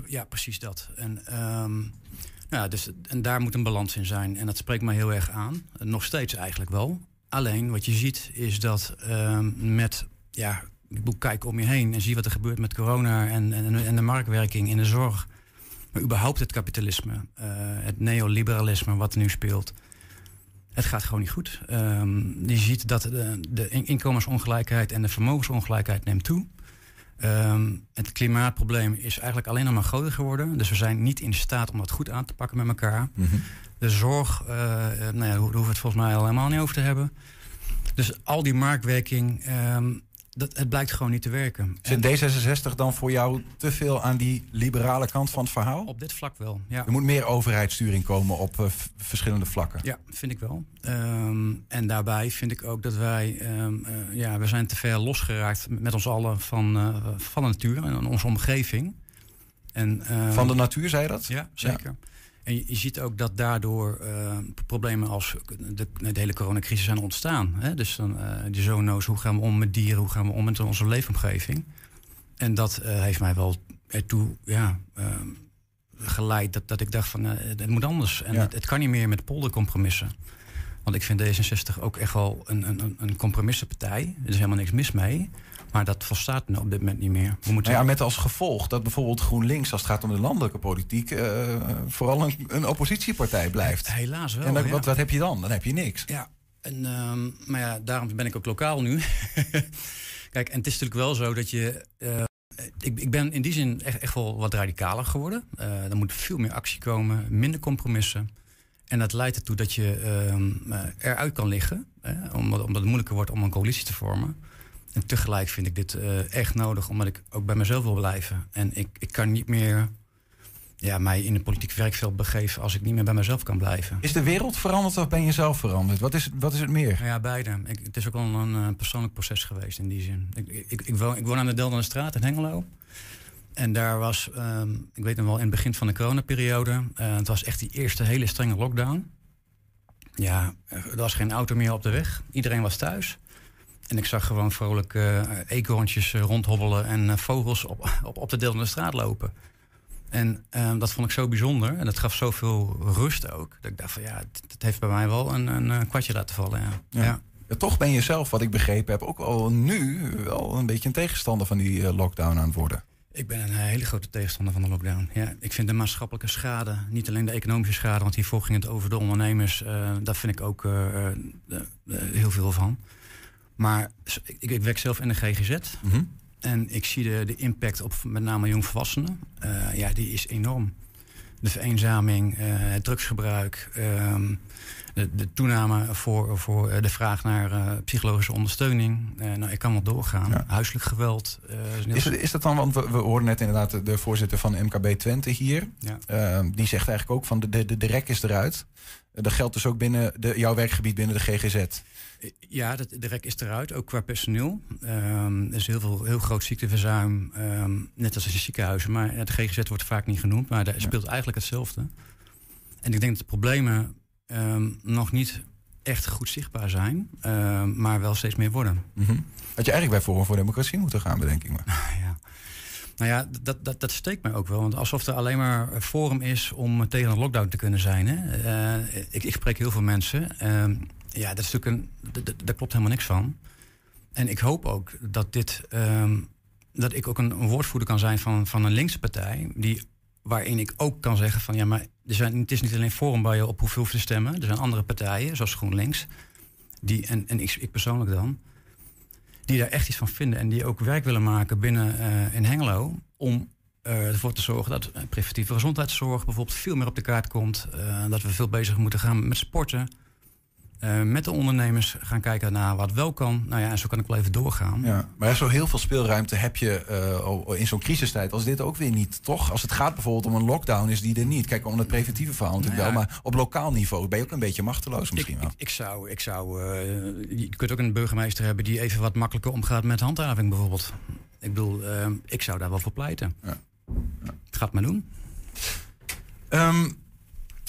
Ja, precies dat. En, um, nou, dus, en daar moet een balans in zijn. En dat spreekt mij heel erg aan. nog steeds eigenlijk wel. Alleen wat je ziet is dat ehm, met, ja, ik moet kijken om je heen en zie wat er gebeurt met corona en, en, en de marktwerking in de zorg. Maar überhaupt het kapitalisme, eh, het neoliberalisme wat nu speelt. Het gaat gewoon niet goed. Ehm, je ziet dat de, de in- inkomensongelijkheid en de vermogensongelijkheid neemt toe. Ehm, het klimaatprobleem is eigenlijk alleen nog maar groter geworden. Dus we zijn niet in staat om dat goed aan te pakken met elkaar. Mhm. De zorg, eh, nou ja, daar hoeven we het volgens mij al helemaal niet over te hebben. Dus al die marktwerking, ehm, dat, het blijkt gewoon niet te werken. En Zit D66 dan voor jou te veel aan die liberale kant van het verhaal? op dit vlak wel, ja. Er moet meer overheidssturing komen op eh, verschillende vlakken. Ja, vind ik wel. Ehm, en daarbij vind ik ook dat wij, ehm, eh, ja, we zijn te ver losgeraakt met ons allen van, eh, van de natuur en onze omgeving. En, ehm, Van de natuur, zei je dat? Ja, zeker. En je, je ziet ook dat daardoor eh, problemen als de, de hele coronacrisis zijn ontstaan. Hè? Dus dan eh die zoono's, hoe gaan we om met dieren, hoe gaan we om met onze leefomgeving. En dat eh, heeft mij wel ertoe ja, geleid dat, dat ik dacht van het moet anders. En Ja. het, het kan niet meer met poldercompromissen. Want ik vind D66 ook echt wel een, een, een compromissenpartij. Er is helemaal niks mis mee. Maar dat volstaat nu op dit moment niet meer. We moeten Nou ja, met als gevolg dat bijvoorbeeld GroenLinks, als het gaat om de landelijke politiek, eh, vooral een, een oppositiepartij blijft. Helaas wel. en dan, ja. wat, wat heb je dan? Dan heb je niks. Ja, en, ehm, maar ja, daarom ben ik ook lokaal nu. Kijk, en het is natuurlijk wel zo dat je. eh, ik, ik ben in die zin echt, echt wel wat radicaler geworden. Eh er moet veel meer actie komen, minder compromissen. En dat leidt ertoe dat je ehm, eh, eruit kan liggen. Hè, omdat, omdat het moeilijker wordt om een coalitie te vormen. En tegelijk vind ik dit eh, echt nodig, omdat ik ook bij mezelf wil blijven. En ik, ik kan niet meer ja, mij in een politiek werkveld begeven als ik niet meer bij mezelf kan blijven. Is de wereld veranderd of ben je zelf veranderd? Wat is, wat is het meer? Nou ja, beide. Ik, het is ook wel een eh, persoonlijk proces geweest in die zin. Ik, ik, ik, woon, ik woon aan de Deldenstraat in Hengelo. En daar was, ehm, ik weet nog wel, in het begin van de coronaperiode... eh het was echt die eerste hele strenge lockdown. Ja, er was geen auto meer op de weg. Iedereen was thuis. En ik zag gewoon vrolijk eh eekhoorntjes eh, rondhobbelen... en eh, vogels op, op, op de Deldenstraat lopen. En ehm, dat vond ik zo bijzonder. En dat gaf zoveel rust ook. Dat ik dacht van ja, het, het heeft bij mij wel een, een, kwartje laten vallen. Ja. Ja. ja. Toch ben je zelf, wat ik begrepen heb, ook al nu wel een beetje een tegenstander van die lockdown aan het worden. Ik ben een hele grote tegenstander van de lockdown. Ja, ik vind de maatschappelijke schade, niet alleen de economische schade, want hiervoor ging het over de ondernemers. eh, daar vind ik ook heel veel van. Maar ik, ik werk zelf in de GGZ Mhm. en ik zie de, de impact op met name jongvolwassenen. Eh, ja, die is enorm. De vereenzaming, eh, het drugsgebruik, ehm, de, de toename voor, voor eh, de vraag naar psychologische ondersteuning. Nou, ik kan wel doorgaan. Ja. Huiselijk geweld. is heel Is, dat dan, want we, we hoorden net inderdaad de, voorzitter van MKB Twente hier. Ja. Eh, die zegt eigenlijk ook van de, de, de rek is eruit. Dat geldt dus ook binnen de, jouw werkgebied binnen de GGZ. Ja, dat, de rek is eruit, ook qua personeel. Ehm, er is heel, veel, heel groot ziekteverzuim, ehm, net als in ziekenhuizen. Maar de GGZ wordt vaak niet genoemd, maar daar speelt eigenlijk hetzelfde. En ik denk dat de problemen ehm, nog niet echt goed zichtbaar zijn, maar wel steeds meer worden. Mhm. Had je eigenlijk bij Forum voor Democratie moeten gaan, bedenk ik me. Ja. Nou ja, dat, dat, dat steekt mij ook wel. Want alsof er alleen maar een forum is om tegen een lockdown te kunnen zijn. Hè? Eh, ik, ik spreek heel veel mensen. Ja, dat is natuurlijk een, daar klopt helemaal niks van. En ik hoop ook dat dit. ehm, dat ik ook een, woordvoerder kan zijn van, van een linkse partij. Die, waarin ik ook kan zeggen van ja, maar er zijn, het is niet alleen forum waar je op hoeft te stemmen. Er zijn andere partijen, zoals GroenLinks. Die, en en ik, ik persoonlijk dan die daar echt iets van vinden en die ook werk willen maken binnen eh, in Hengelo om eh, ervoor te zorgen dat preventieve gezondheidszorg bijvoorbeeld veel meer op de kaart komt. eh, dat we veel bezig moeten gaan met sporten. Eh, met de ondernemers gaan kijken naar wat wel kan. Nou ja, en zo kan ik wel even doorgaan. Ja. Maar zo heel veel speelruimte heb je eh, in zo'n crisistijd als dit ook weer niet, toch? Als het gaat bijvoorbeeld om een lockdown, is die er niet. Kijk, om het preventieve verhaal natuurlijk Nou ja. wel. Maar op lokaal niveau ben je ook een beetje machteloos misschien ik, wel. ik, ik zou, ik zou uh, je kunt ook een burgemeester hebben die even wat makkelijker omgaat met handhaving bijvoorbeeld. Ik bedoel, ik zou daar wel voor pleiten. Ja. Ja. Gaat maar doen. Um,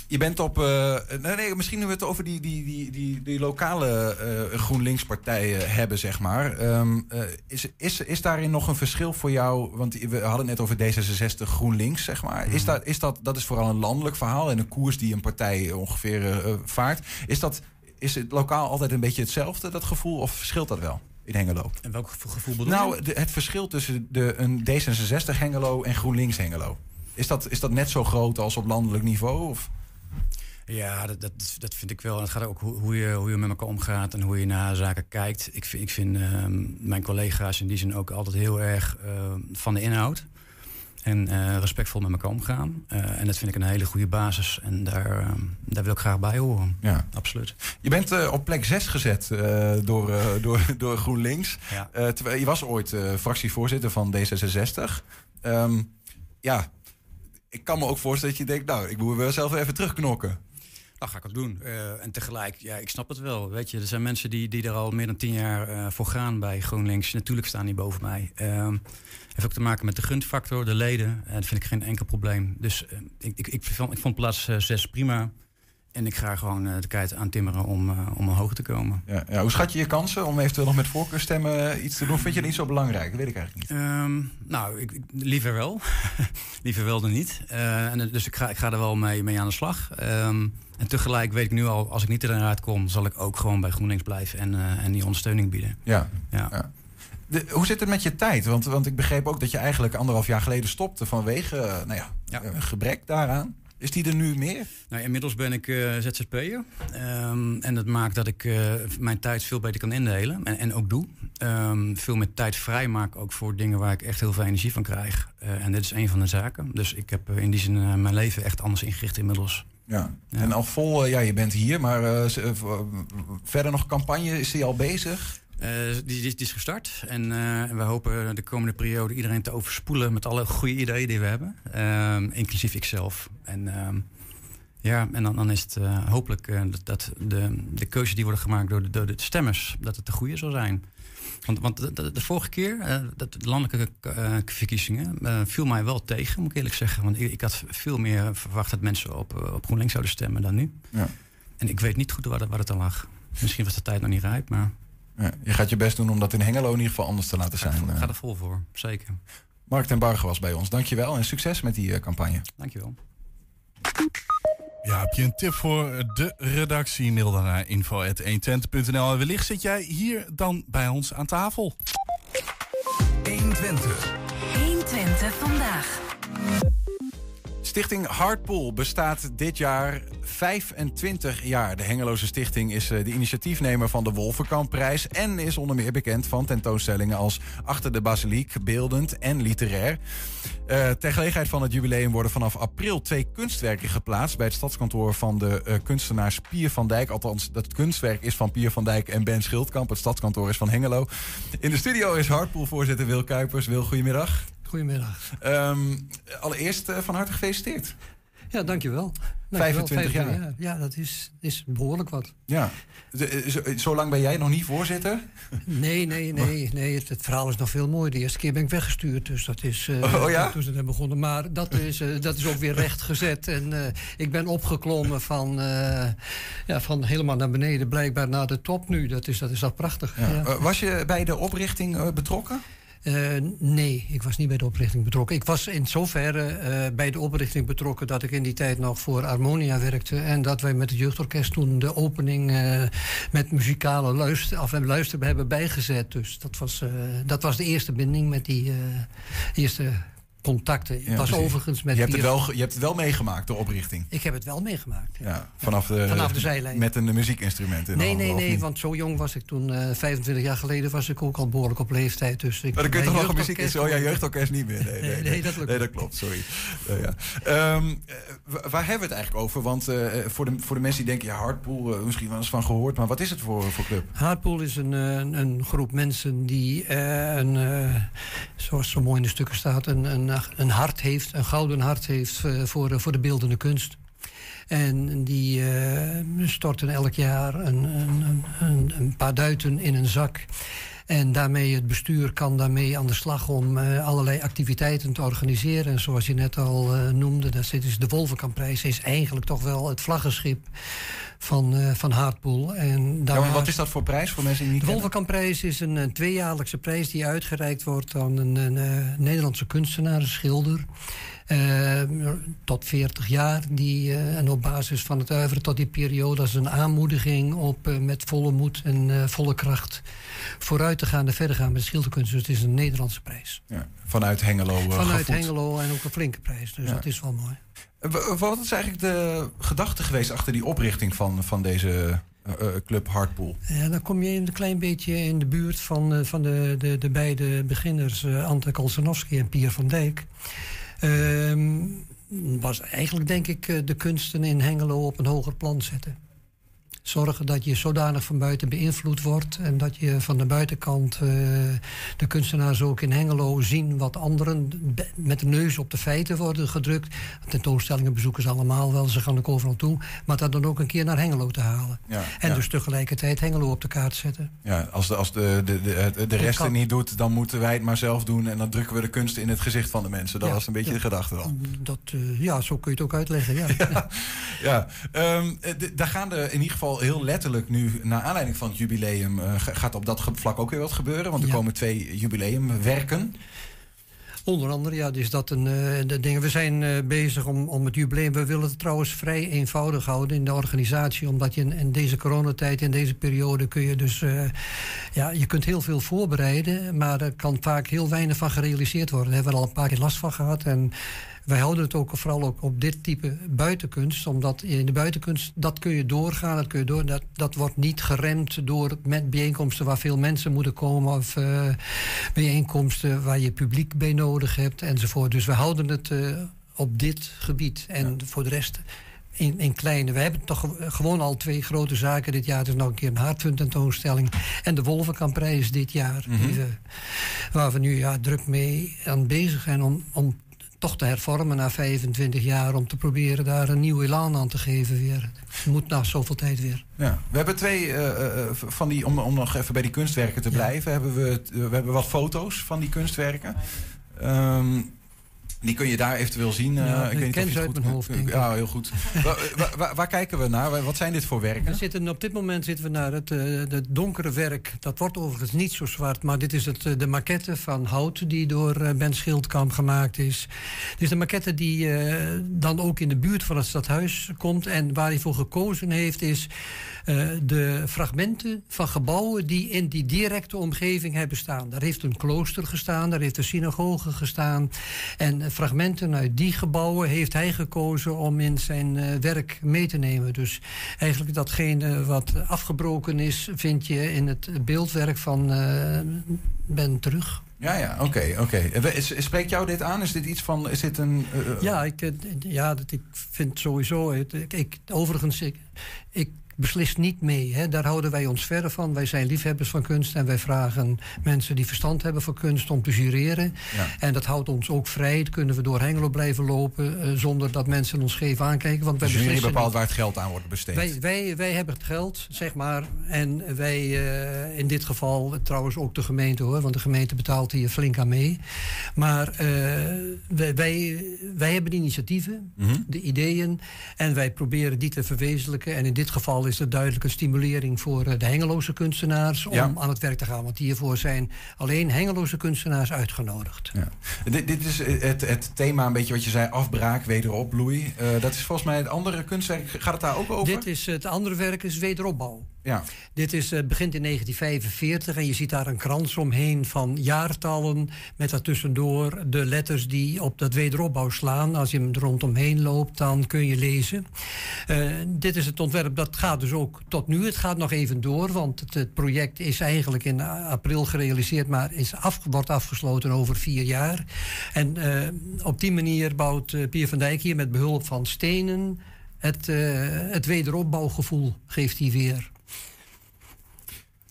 je bent op. Uh, nee, nee, misschien nu we het over die, die, die, die, die lokale uh, GroenLinks-partijen hebben, zeg maar. Um, uh, is, is, is daarin nog een verschil voor jou? Want we hadden het net over D66 GroenLinks, zeg maar. Mm. Is dat, is dat, dat is vooral een landelijk verhaal en een koers die een partij ongeveer vaart. Is dat is het lokaal altijd een beetje hetzelfde, dat gevoel? Of verschilt dat wel in Hengelo? En welk gevoel bedoel Nou, de, het verschil tussen de, een D66 Hengelo en GroenLinks Hengelo. Is dat, is dat net zo groot als op landelijk niveau? Of? Ja, dat, dat, dat vind ik wel. En het gaat ook hoe, hoe, je, hoe je met elkaar omgaat en hoe je naar zaken kijkt. Ik vind, ik vind ehm, mijn collega's in die zin ook altijd heel erg ehm, van de inhoud. En eh, respectvol met elkaar omgaan. Eh, en dat vind ik een hele goede basis. En daar, ehm, daar wil ik graag bij horen. Ja. Absoluut. Je bent eh, op plek 6 gezet door, door, door GroenLinks. Ja. Terwijl je was ooit fractievoorzitter van D66. Ehm, ja, ik kan me ook voorstellen dat je denkt... nou, ik moet wel zelf even terugknokken. Dat ga ik ook doen. Eh, en tegelijk, ja, ik snap het wel. Weet je, er zijn mensen die, die er al meer dan tien jaar eh, voor gaan bij GroenLinks. Natuurlijk staan die boven mij. Ehm heeft ook te maken met de gunfactor, de leden. En dat vind ik geen enkel probleem. Dus eh, ik, ik, ik, vond, ik vond plaats 6 prima. En ik ga gewoon eh, de keihard aantimmeren om, eh, om omhoog te komen. Ja, ja, hoe schat je je kansen om eventueel nog met voorkeurstemmen eh, iets te doen? Vind je dat niet zo belangrijk? Dat weet ik eigenlijk niet. Ehm, nou, ik, liever wel. liever wel dan niet. En, dus ik ga, ik ga er wel mee, mee aan de slag. Ehm, en tegelijk weet ik nu al, als ik niet erin uitkom, zal ik ook gewoon bij GroenLinks blijven en, en die ondersteuning bieden. Ja. Ja. Ja. De, hoe zit het met je tijd? Want, want ik begreep ook dat je eigenlijk anderhalf jaar geleden stopte vanwege nou ja, Ja. een gebrek daaraan. Is die er nu meer? Nou, inmiddels ben ik eh, ZZP'er. Ehm, en dat maakt dat ik eh, mijn tijd veel beter kan indelen. En, en ook doe. Ehm, veel meer tijd vrijmaak ook voor dingen waar ik echt heel veel energie van krijg. Eh, en dit is een van de zaken. Dus ik heb in die zin mijn leven echt anders ingericht inmiddels. Ja. Ja. En al vol, ja, je bent hier, maar verder nog campagne, is die al bezig? Eh, die, die, die is gestart. En eh, we hopen de komende periode iedereen te overspoelen met alle goede ideeën die we hebben. Ehm, inclusief ikzelf. En ehm, ja, en dan, dan is het eh, hopelijk dat, dat de, de keuzes die worden gemaakt door de, door de stemmers, dat het de goede zal zijn. Want, want de, de, de vorige keer, dat de landelijke verkiezingen, viel mij wel tegen, moet ik eerlijk zeggen. Want ik, ik had veel meer verwacht dat mensen op, op GroenLinks zouden stemmen dan nu. Ja. En ik weet niet goed waar, waar het aan lag. Misschien was de tijd nog niet rijp, maar Ja, je gaat je best doen om dat in Hengelo in ieder geval anders te laten ga, zijn. er- Eh, ga er vol voor. Zeker. Mark ten Barge was bij ons. Dankjewel en succes met die eh, campagne. Dankjewel. Ja, heb je een tip voor de redactie? Mail dan naar info.120.nl. En wellicht zit jij hier dan bij ons aan tafel. 120. 120 vandaag. Stichting Hardpool bestaat dit jaar 25 jaar. De Hengeloze Stichting is eh, de initiatiefnemer van de Wolvenkampprijs... en is onder meer bekend van tentoonstellingen als Achter de Basiliek, Beeldend en Literair. Eh, ter gelegenheid van het jubileum worden vanaf april twee kunstwerken geplaatst... bij het stadskantoor van de eh, kunstenaars Pier van Dijk. Althans, dat kunstwerk is van Pier van Dijk en Ben Schildkamp. Het stadskantoor is van Hengelo. In de studio is Hardpool-voorzitter Wil Kuipers. Wil, goedemiddag. Goedemiddag. Ehm, allereerst eh, van harte gefeliciteerd. Ja, dankjewel. 25 jaar. Ja, dat is, is behoorlijk wat. Ja. De- eh, Zo, zo lang ben jij nog niet voorzitter? Nee, nee, nee. nee het, het verhaal is nog veel mooier. De eerste keer ben ik weggestuurd, dus dat is... eh, Oh, ja? Toen ze net begonnen. Maar dat is, eh, dat is ook weer rechtgezet. En eh, ik ben opgeklommen van, eh, ja, van helemaal naar beneden, blijkbaar naar de top nu. Dat is, dat is al prachtig. Ja. Ja. Eh, was je bij de oprichting eh, betrokken? Eh, nee, ik was niet bij de oprichting betrokken. Ik was in zoverre eh, bij de oprichting betrokken dat ik in die tijd nog voor Harmonia werkte. En dat wij met het jeugdorkest toen de opening eh, met muzikale luister, of, luister hebben bijgezet. Dus dat was, dat was de eerste binding met die eerste contacten. Ja, was precies. overigens met Je hebt, het wel, je hebt het wel meegemaakt, de oprichting. Ik heb het wel meegemaakt. ja. Ja, vanaf de, Vanaf de zijlijn. Met een muziekinstrument in de Nee, handen, nee, nee, want zo jong was ik toen. eh 25 jaar geleden was ik ook al behoorlijk op leeftijd. Dus ik Maar dan kun je toch nog een jeugdorkest- muziekinstrument... Oh ja, jeugdorkest niet meer. Nee, nee, Nee, nee, dat lukt nee, niet. dat klopt, sorry. Eh, ja. Ehm, eh, wa- waar hebben we het eigenlijk over? Want eh, voor, de, voor de mensen die denken... ja, Hardpool, eh, misschien wel eens van gehoord... maar wat is het voor, voor club? Hardpool is een, eh, een, groep mensen die eh, een, eh, zoals zo mooi in de stukken staat, een, een, een hart heeft, een gouden hart heeft eh, voor, eh, voor de beeldende kunst. En die eh, storten elk jaar een, een, een- een, een paar duiten in een zak. En daarmee het bestuur kan daarmee aan de slag om eh, allerlei activiteiten te organiseren. En zoals je net al eh, noemde, dat is de Wolvenkamprijs is eigenlijk toch wel het vlaggenschip van, uh, van Haardpoel. En ja, maar wat is dat voor prijs voor mensen die niet De Wolvenkampprijs is een, een, tweejaarlijkse prijs die uitgereikt wordt aan een, een, een Nederlandse kunstenaar, een schilder. Uh, tot 40 jaar. Die, uh, en op basis van het uiveren tot die periode als een aanmoediging op uh, met volle moed en volle kracht vooruit te gaan en verder gaan met schilderkunst. Dus het is een Nederlandse prijs. Ja, vanuit Hengelo. Vanuit gevoed. Hengelo en ook een flinke prijs. Dus ja. dat is wel mooi. Wat is eigenlijk de gedachte geweest achter die oprichting van, van deze club Hardpool? Ja, dan kom je een klein beetje in de buurt van, van de, de, de beide beginners, Ante Kolsanowski en Pier van Dijk. Uh, was eigenlijk, denk ik, de kunsten in Hengelo op een hoger plan zetten. Zorgen dat je zodanig van buiten beïnvloed wordt en dat je van de buitenkant uh, de kunstenaars ook in Hengelo zien wat anderen met de neus op de feiten worden gedrukt. Tentoonstellingen bezoeken ze allemaal wel, ze gaan ook overal toe, maar dat dan ook een keer naar Hengelo te halen. Ja, en ja. dus tegelijkertijd Hengelo op de kaart zetten. Ja, als de, als de, de, de, de rest het niet doet, dan moeten wij het maar zelf doen en dan drukken we de kunst in het gezicht van de mensen. Dat Ja, was een beetje de gedachte dan. Dat, uh, ja, zo kun je het ook uitleggen. Ja. Ja, ja. Um, daar gaan er in ieder geval heel letterlijk nu, naar aanleiding van het jubileum, uh, gaat op dat vlak ook weer wat gebeuren. Want er Ja. komen twee jubileumwerken. Onder andere, ja, dus dat een uh, de dingen. We zijn uh, bezig om, om het jubileum. We willen het trouwens vrij eenvoudig houden in de organisatie. Omdat je in, in deze coronatijd, in deze periode, kun je dus. Uh, ja, je kunt heel veel voorbereiden. Maar er kan vaak heel weinig van gerealiseerd worden. Daar hebben we er al een paar keer last van gehad. En wij houden het ook vooral ook op dit type buitenkunst. Omdat in de buitenkunst, dat kun je doorgaan. Dat, kun je door, dat, dat wordt niet geremd door met bijeenkomsten waar veel mensen moeten komen. Of uh, bijeenkomsten waar je publiek bij nodig hebt enzovoort. Dus we houden het uh, op dit gebied. En ja. voor de rest in, in, kleine. We hebben toch gewoon al twee grote zaken dit jaar. Het is nog een keer een Hartfund tentoonstelling. En de Wolvenkamprijs dit jaar. Mhm. Mm -hmm. we, waar we nu ja, druk mee aan bezig zijn om, om toch te hervormen na 25 jaar... om te proberen daar een nieuw elan aan te geven weer. Het moet na zoveel tijd weer. Ja, we hebben twee uh, uh, van die... Om, om nog even bij die kunstwerken te blijven... Ja. Hebben we, we hebben wat foto's van die kunstwerken. Um, die kun je daar eventueel zien. Ja, uh, ik weet ken ze uit goed, mijn hoofd, denk. Ja, heel goed. waar, waar, waar, kijken we naar? Wat zijn dit voor werken? We zitten, op dit moment zitten we naar het, uh, het donkere werk. Dat wordt overigens niet zo zwart, maar dit is het, uh, de maquette van hout... die door Ben Schildkamp gemaakt is. Dit is de maquette die dan ook in de buurt van het stadhuis komt... en waar hij voor gekozen heeft is... Uh, de fragmenten van gebouwen die in die directe omgeving hebben staan. Daar heeft een klooster gestaan, daar heeft een synagoge gestaan. En fragmenten uit die gebouwen heeft hij gekozen om in zijn uh, werk mee te nemen. Dus eigenlijk datgene wat afgebroken is, vind je in het beeldwerk van uh, Ben terug. Ja, ja, oké, okay, oké. Okay. Spreekt jou dit aan? Is dit iets van, is dit een... Uh, ja, ik, ja, dat, ik vind sowieso... Ik, ik, overigens, ik, ik beslist niet mee. Hè. Daar houden wij ons verder van. Wij zijn liefhebbers van kunst en wij vragen mensen die verstand hebben van kunst om te jureren. Ja. En dat houdt ons ook vrij. Dat kunnen we door Hengelo blijven lopen uh, zonder dat mensen ons scheef aankijken. Want wij dus jullie bepaalt niet. waar het geld aan wordt besteed? Wij, wij, wij hebben het geld, zeg maar. En wij, uh, in dit geval trouwens ook de gemeente hoor, want de gemeente betaalt hier flink aan mee. Maar uh, wij, wij, wij hebben initiatieven, mm -hmm. de ideeën. En wij proberen die te verwezenlijken. En in dit geval is er duidelijk een stimulering voor de Hengeloze kunstenaars om ja. aan het werk te gaan. Want hiervoor zijn alleen Hengeloze kunstenaars uitgenodigd. Ja. Dit, dit, is het, het, thema, een beetje wat je zei, afbraak, wederopbloei. Uh, dat is volgens mij het andere kunstwerk. Gaat het daar ook over? Dit is het andere werk is wederopbouw. Ja. Dit is, uh, begint in 1945 en je ziet daar een krans omheen van jaartallen... met daartussendoor de letters die op dat wederopbouw slaan. Als je hem er rondomheen loopt, dan kun je lezen. Uh, dit is het ontwerp, dat gaat dus ook tot nu. Het gaat nog even door, want het, project is eigenlijk in april gerealiseerd... maar is af, wordt afgesloten over vier jaar. En uh, op die manier bouwt Pier van Dijk hier met behulp van stenen... het, het wederopbouwgevoel geeft hij weer.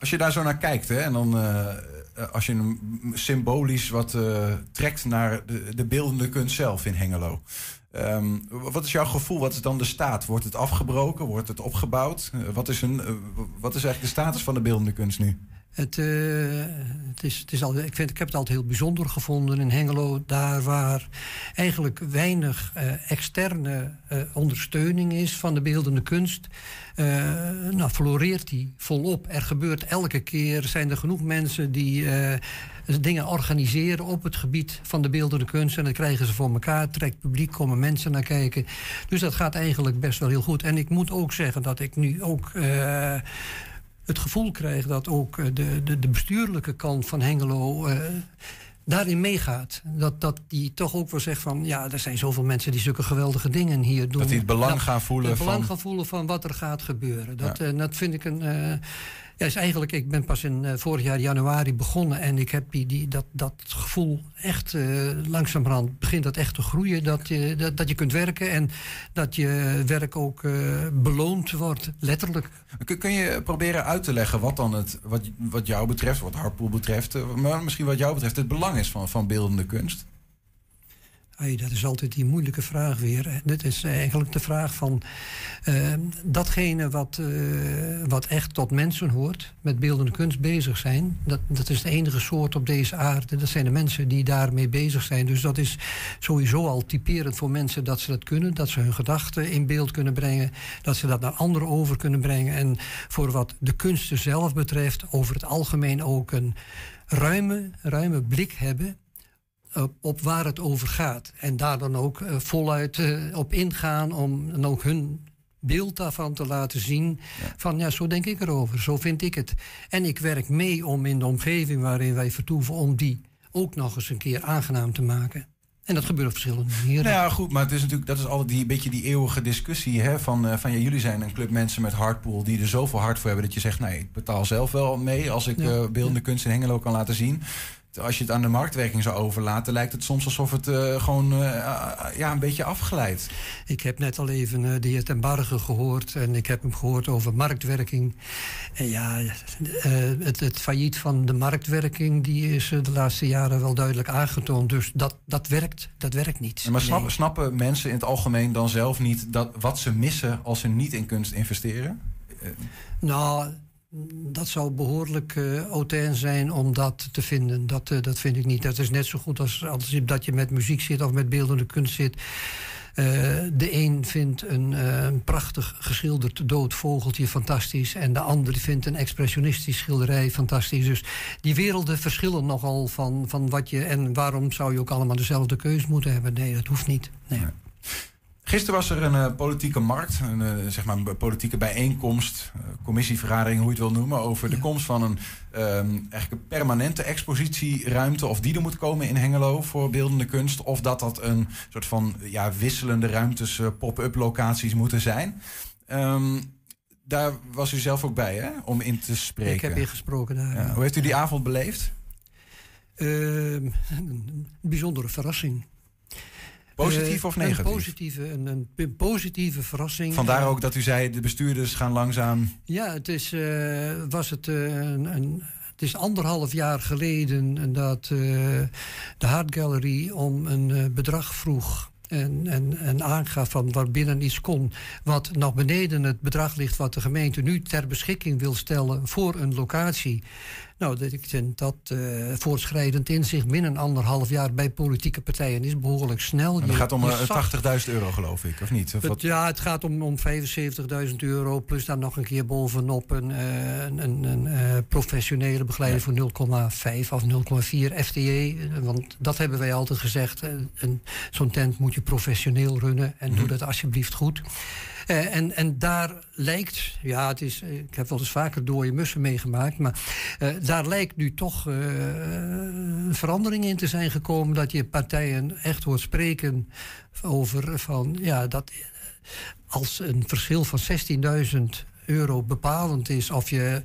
Als je daar zo naar kijkt, hè, en dan uh, als je symbolisch wat uh, trekt naar de, de, beeldende kunst zelf in Hengelo. Um, wat is jouw gevoel? Wat is dan de staat? Wordt het afgebroken? Wordt het opgebouwd? Wat, is een, wat is eigenlijk de status van de beeldende kunst nu? Het, het is, het is al, ik, vind, ik heb het altijd heel bijzonder gevonden in Hengelo. Daar waar eigenlijk weinig externe ondersteuning is van de beeldende kunst. Nou, floreert die volop. Er gebeurt elke keer, zijn er genoeg mensen die dingen organiseren op het gebied van de beeldende kunst. En dat krijgen ze voor elkaar. Trekt publiek, komen mensen naar kijken. Dus dat gaat eigenlijk best wel heel goed. En ik moet ook zeggen dat ik nu ook het gevoel krijg dat ook de, de, de bestuurlijke kant van Hengelo daarin meegaat. Dat, dat die toch ook wel zegt van... ja, er zijn zoveel mensen die zulke geweldige dingen hier doen. Dat die het belang gaan voelen het van... belang gaan voelen van wat er gaat gebeuren. Dat, ja. uh, dat vind ik een... Uh, ja, is eigenlijk, ik ben pas in uh, vorig jaar januari begonnen en ik heb die, dat, dat gevoel echt uh, langzamerhand begint dat echt te groeien. Dat je, dat, dat je kunt werken en dat je werk ook uh, beloond wordt, letterlijk. Kun, kun, je proberen uit te leggen wat dan het, wat, wat jou betreft, wat Harpoel betreft, maar misschien wat jou betreft, het belang is van, van beeldende kunst? Hey, dat is altijd die moeilijke vraag weer. Dit is eigenlijk de vraag van uh, datgene wat, uh, wat echt tot mensen hoort, met beeldende kunst bezig zijn. Dat, dat is de enige soort op deze aarde. Dat zijn de mensen die daarmee bezig zijn. Dus dat is sowieso al typerend voor mensen dat ze dat kunnen. Dat ze hun gedachten in beeld kunnen brengen. Dat ze dat naar anderen over kunnen brengen. En voor wat de kunsten zelf betreft, over het algemeen ook een ruime, ruime blik hebben op waar het over gaat. En daar dan ook uh, voluit uh, op ingaan om dan ook hun beeld daarvan te laten zien. Ja. Van ja, zo denk ik erover, zo vind ik het. En ik werk mee om in de omgeving waarin wij vertoeven... om die ook nog eens een keer aangenaam te maken. En dat gebeurt op verschillende manieren. Nou ja, goed, maar het is natuurlijk, dat is altijd die beetje die eeuwige discussie. Hè, van, uh, van ja, jullie zijn een club mensen met hardpool die er zoveel hard voor hebben dat je zegt, nee, ik betaal zelf wel mee als ik ja. uh, beeldende kunst in Hengelo kan laten zien als je het aan de marktwerking zou overlaten, lijkt het soms alsof het uh, gewoon uh, ja, een beetje afglijdt. Ik heb net al even uh, de heer Ten Barge gehoord en ik heb hem gehoord over marktwerking. En ja, het, het failliet van de marktwerking die is de laatste jaren wel duidelijk aangetoond. Dus dat, dat werkt, dat werkt niet. Maar nee. snappen mensen in het algemeen dan zelf niet dat, wat ze missen als ze niet in kunst investeren? Nou, dat zou behoorlijk uh, zijn om dat te vinden. Dat, uh, dat vind ik niet. Dat is net zo goed als, als dat je met muziek zit of met beeldende kunst zit. Uh, de een vindt een, prachtig geschilderd dood vogeltje fantastisch... en de ander vindt een expressionistisch schilderij fantastisch. Dus die werelden verschillen nogal van, van wat je... en waarom zou je ook allemaal dezelfde keus moeten hebben? Nee, dat hoeft niet. Nee. Gisteren was er een uh, politieke markt, een, uh, zeg maar een politieke bijeenkomst, uh, commissievergadering, hoe je het wil noemen, over ja. de komst van een, um, eigenlijk een permanente expositieruimte. Of die er moet komen in Hengelo voor beeldende kunst. Of dat dat een soort van ja, wisselende ruimtes, pop-up locaties moeten zijn. Um, daar was u zelf ook bij, hè? Om in te spreken. Ik heb ingesproken daar. Ja. Hoe heeft u die avond beleefd? een bijzondere verrassing. Positief of negatief? Een positieve, een, een positieve verrassing. Vandaar ook dat u zei, de bestuurders gaan langzaam... Ja, het is, uh, was het, uh, een, een, het is anderhalf jaar geleden dat uh, de Hart Gallery om een bedrag vroeg... En, en, en aangaf van waar binnen iets kon... wat nog beneden het bedrag ligt wat de gemeente nu ter beschikking wil stellen... voor een locatie. Nou, dat, ik vind dat uh, voortschrijdend inzicht binnen anderhalf jaar bij politieke partijen is behoorlijk snel. En het gaat om uh, 80.000 euro, geloof ik, of niet? Of het, ja, het gaat om, om 75.000 euro, plus dan nog een keer bovenop een, uh, een, een, een professionele begeleiding ja. voor 0,5 of 0,4 FTE. Want dat hebben wij altijd gezegd. Zo'n tent moet je professioneel runnen en doe dat alsjeblieft goed. Uh, en, en daar lijkt, ja, het is, ik heb wel eens vaker dode mussen meegemaakt, maar uh, daar lijkt nu toch uh, verandering in te zijn gekomen. Dat je partijen echt hoort spreken over van, ja, dat als een verschil van 16.000 euro bepalend is of je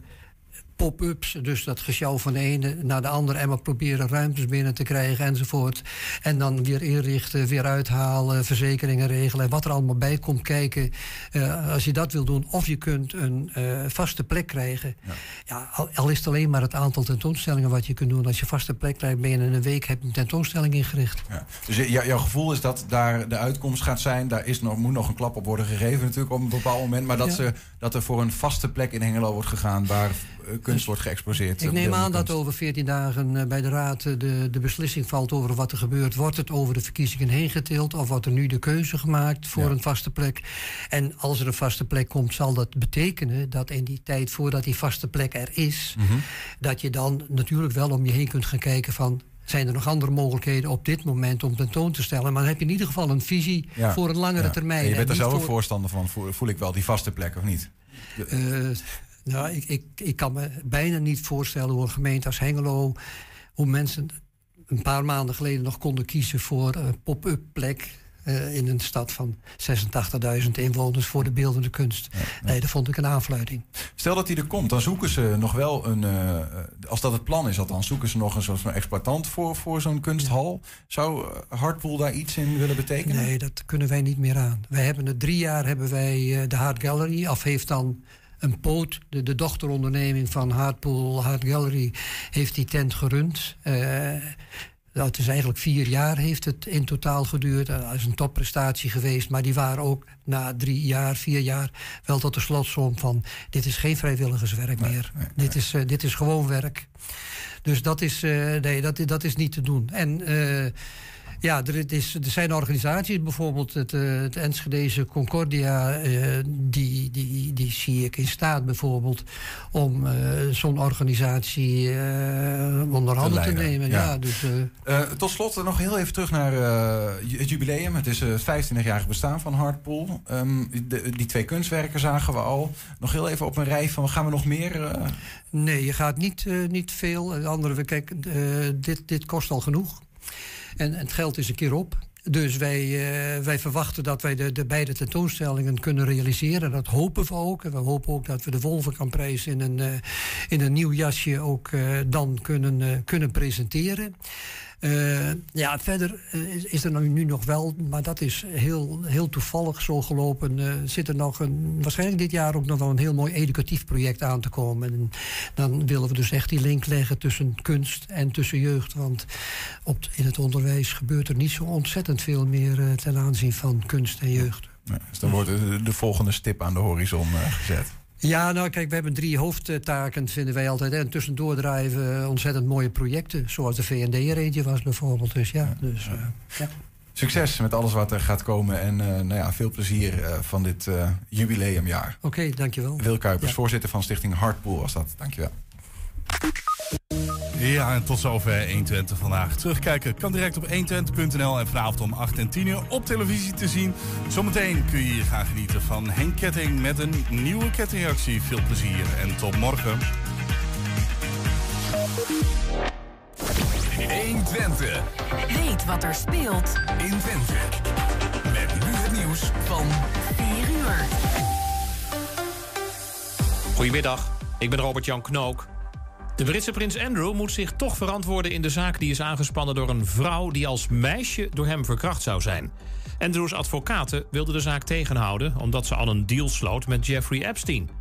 pop-ups. Dus dat gesjouw van de ene naar de andere. En maar proberen ruimtes binnen te krijgen enzovoort. En dan weer inrichten, weer uithalen, verzekeringen regelen. En wat er allemaal bij komt kijken. Uh, als je dat wil doen. Of je kunt een uh, vaste plek krijgen. Ja, ja al, al, is het alleen maar het aantal tentoonstellingen wat je kunt doen. Als je vaste plek krijgt, ben je in een week heb je een tentoonstelling ingericht. Ja. Dus jouw gevoel is dat daar de uitkomst gaat zijn. Daar is nog, moet nog een klap op worden gegeven natuurlijk op een bepaald moment. Maar dat, ja. ze, dat er voor een vaste plek in Hengelo wordt gegaan waar eh, kunst wordt geëxploseerd. Ik neem aan dat over 14 dagen eh, bij de Raad eh, de, de beslissing valt over wat er gebeurt. Wordt het over de verkiezingen heen getild of wordt er nu de keuze gemaakt voor Ja. een vaste plek? En als er een vaste plek komt, zal dat betekenen dat in die tijd voordat die vaste plek er is, Mhm. dat je dan natuurlijk wel om je heen kunt gaan kijken van. Zijn er nog andere mogelijkheden op dit moment om tentoon te stellen? Maar dan heb je in ieder geval een visie Ja. voor een langere Ja. termijn. En je bent En er zelf ook voor- voorstander van, voel, ik wel, die vaste plek of niet? eh, nou, ik, ik, ik kan me bijna niet voorstellen hoe een gemeente als Hengelo... hoe mensen een paar maanden geleden nog konden kiezen voor een pop-up plek... eh, in een stad van 86.000 inwoners voor de beeldende kunst. Nee, dat vond ik een aanfluiting. Stel dat hij er komt, dan zoeken ze nog wel een. eh, als dat het plan is, althans, zoeken ze nog een soort van exploitant voor, voor zo'n kunsthal. Zou eh, Hartpool daar iets in willen betekenen? Nee, dat kunnen wij niet meer aan. Wij hebben het drie jaar hebben wij de Hart Gallery. Of heeft dan een poot, de, de dochteronderneming van Hartpool Hart Gallery, heeft die tent gerund. Dat is eigenlijk vier jaar heeft het in totaal geduurd. Eh, Dat is een topprestatie geweest. Maar die waren ook na drie jaar, vier jaar wel tot de slotsom van... dit is geen vrijwilligerswerk meer. Dit, is, eh, dit is gewoon werk. Dus dat is, eh, nee, dat, dat is niet te doen. En ja, er, is, er zijn organisaties, bijvoorbeeld het, eh, het Enschedeze Concordia... eh, die, die, die zie ik in staat bijvoorbeeld om eh, zo'n organisatie eh, onder handen te, nemen. ja. Ja. dus, tot slot nog heel even terug naar het jubileum. Het is het 25-jarig bestaan van Hartpool. Ehm, de- die twee kunstwerken zagen we al. Nog heel even op een rij van gaan we nog meer? Nee, je gaat niet, niet veel. De andere, kijk, dit, dit kost al genoeg. En, en het geld is een keer op. Dus wij, eh, wij verwachten dat wij de, de beide tentoonstellingen kunnen realiseren. Dat hopen we ook. En we hopen ook dat we de Wolvenkamprijs in een, eh, in een nieuw jasje ook eh, dan kunnen, kunnen presenteren. Eh, ja, verder eh, is, er nu nog wel, maar dat is heel, heel toevallig zo gelopen. eh, zit er nog een, waarschijnlijk dit jaar ook nog wel een heel mooi educatief project aan te komen. En dan willen we dus echt die link leggen tussen kunst en tussen jeugd. Want op, in het onderwijs gebeurt er niet zo ontzettend veel meer ten aanzien van kunst en jeugd. dus dan wordt de, de volgende stip aan de horizon gezet. Ja, nou kijk, we hebben drie hoofdtaken, vinden wij altijd. En tussendoor we ontzettend mooie projecten. Zoals de VND er eentje was bijvoorbeeld. Dus ja, dus, eh, ja. Succes met alles wat er gaat komen. En eh, nou ja, veel plezier eh, van dit jubileumjaar. oké, dankjewel. Wil Kuipers, Ja. voorzitter van Stichting Hartpool was dat. Dankjewel. Ja, en tot zover 120 vandaag. Terugkijken kan direct op 120.nl en vanavond om 8 en 10 uur op televisie te zien. Zometeen kun je hier gaan genieten van Henk Ketting met een nieuwe kettingreactie. Veel plezier en tot morgen. 120 Weet wat er speelt in Twente. Met nu het nieuws van 4 uur. Goedemiddag, ik ben Robert-Jan Knook. De Britse prins Andrew moet zich toch verantwoorden in de zaak die is aangespannen door een vrouw die als meisje door hem verkracht zou zijn. Andrews advocaten wilden de zaak tegenhouden omdat ze al een deal sloot met Jeffrey Epstein.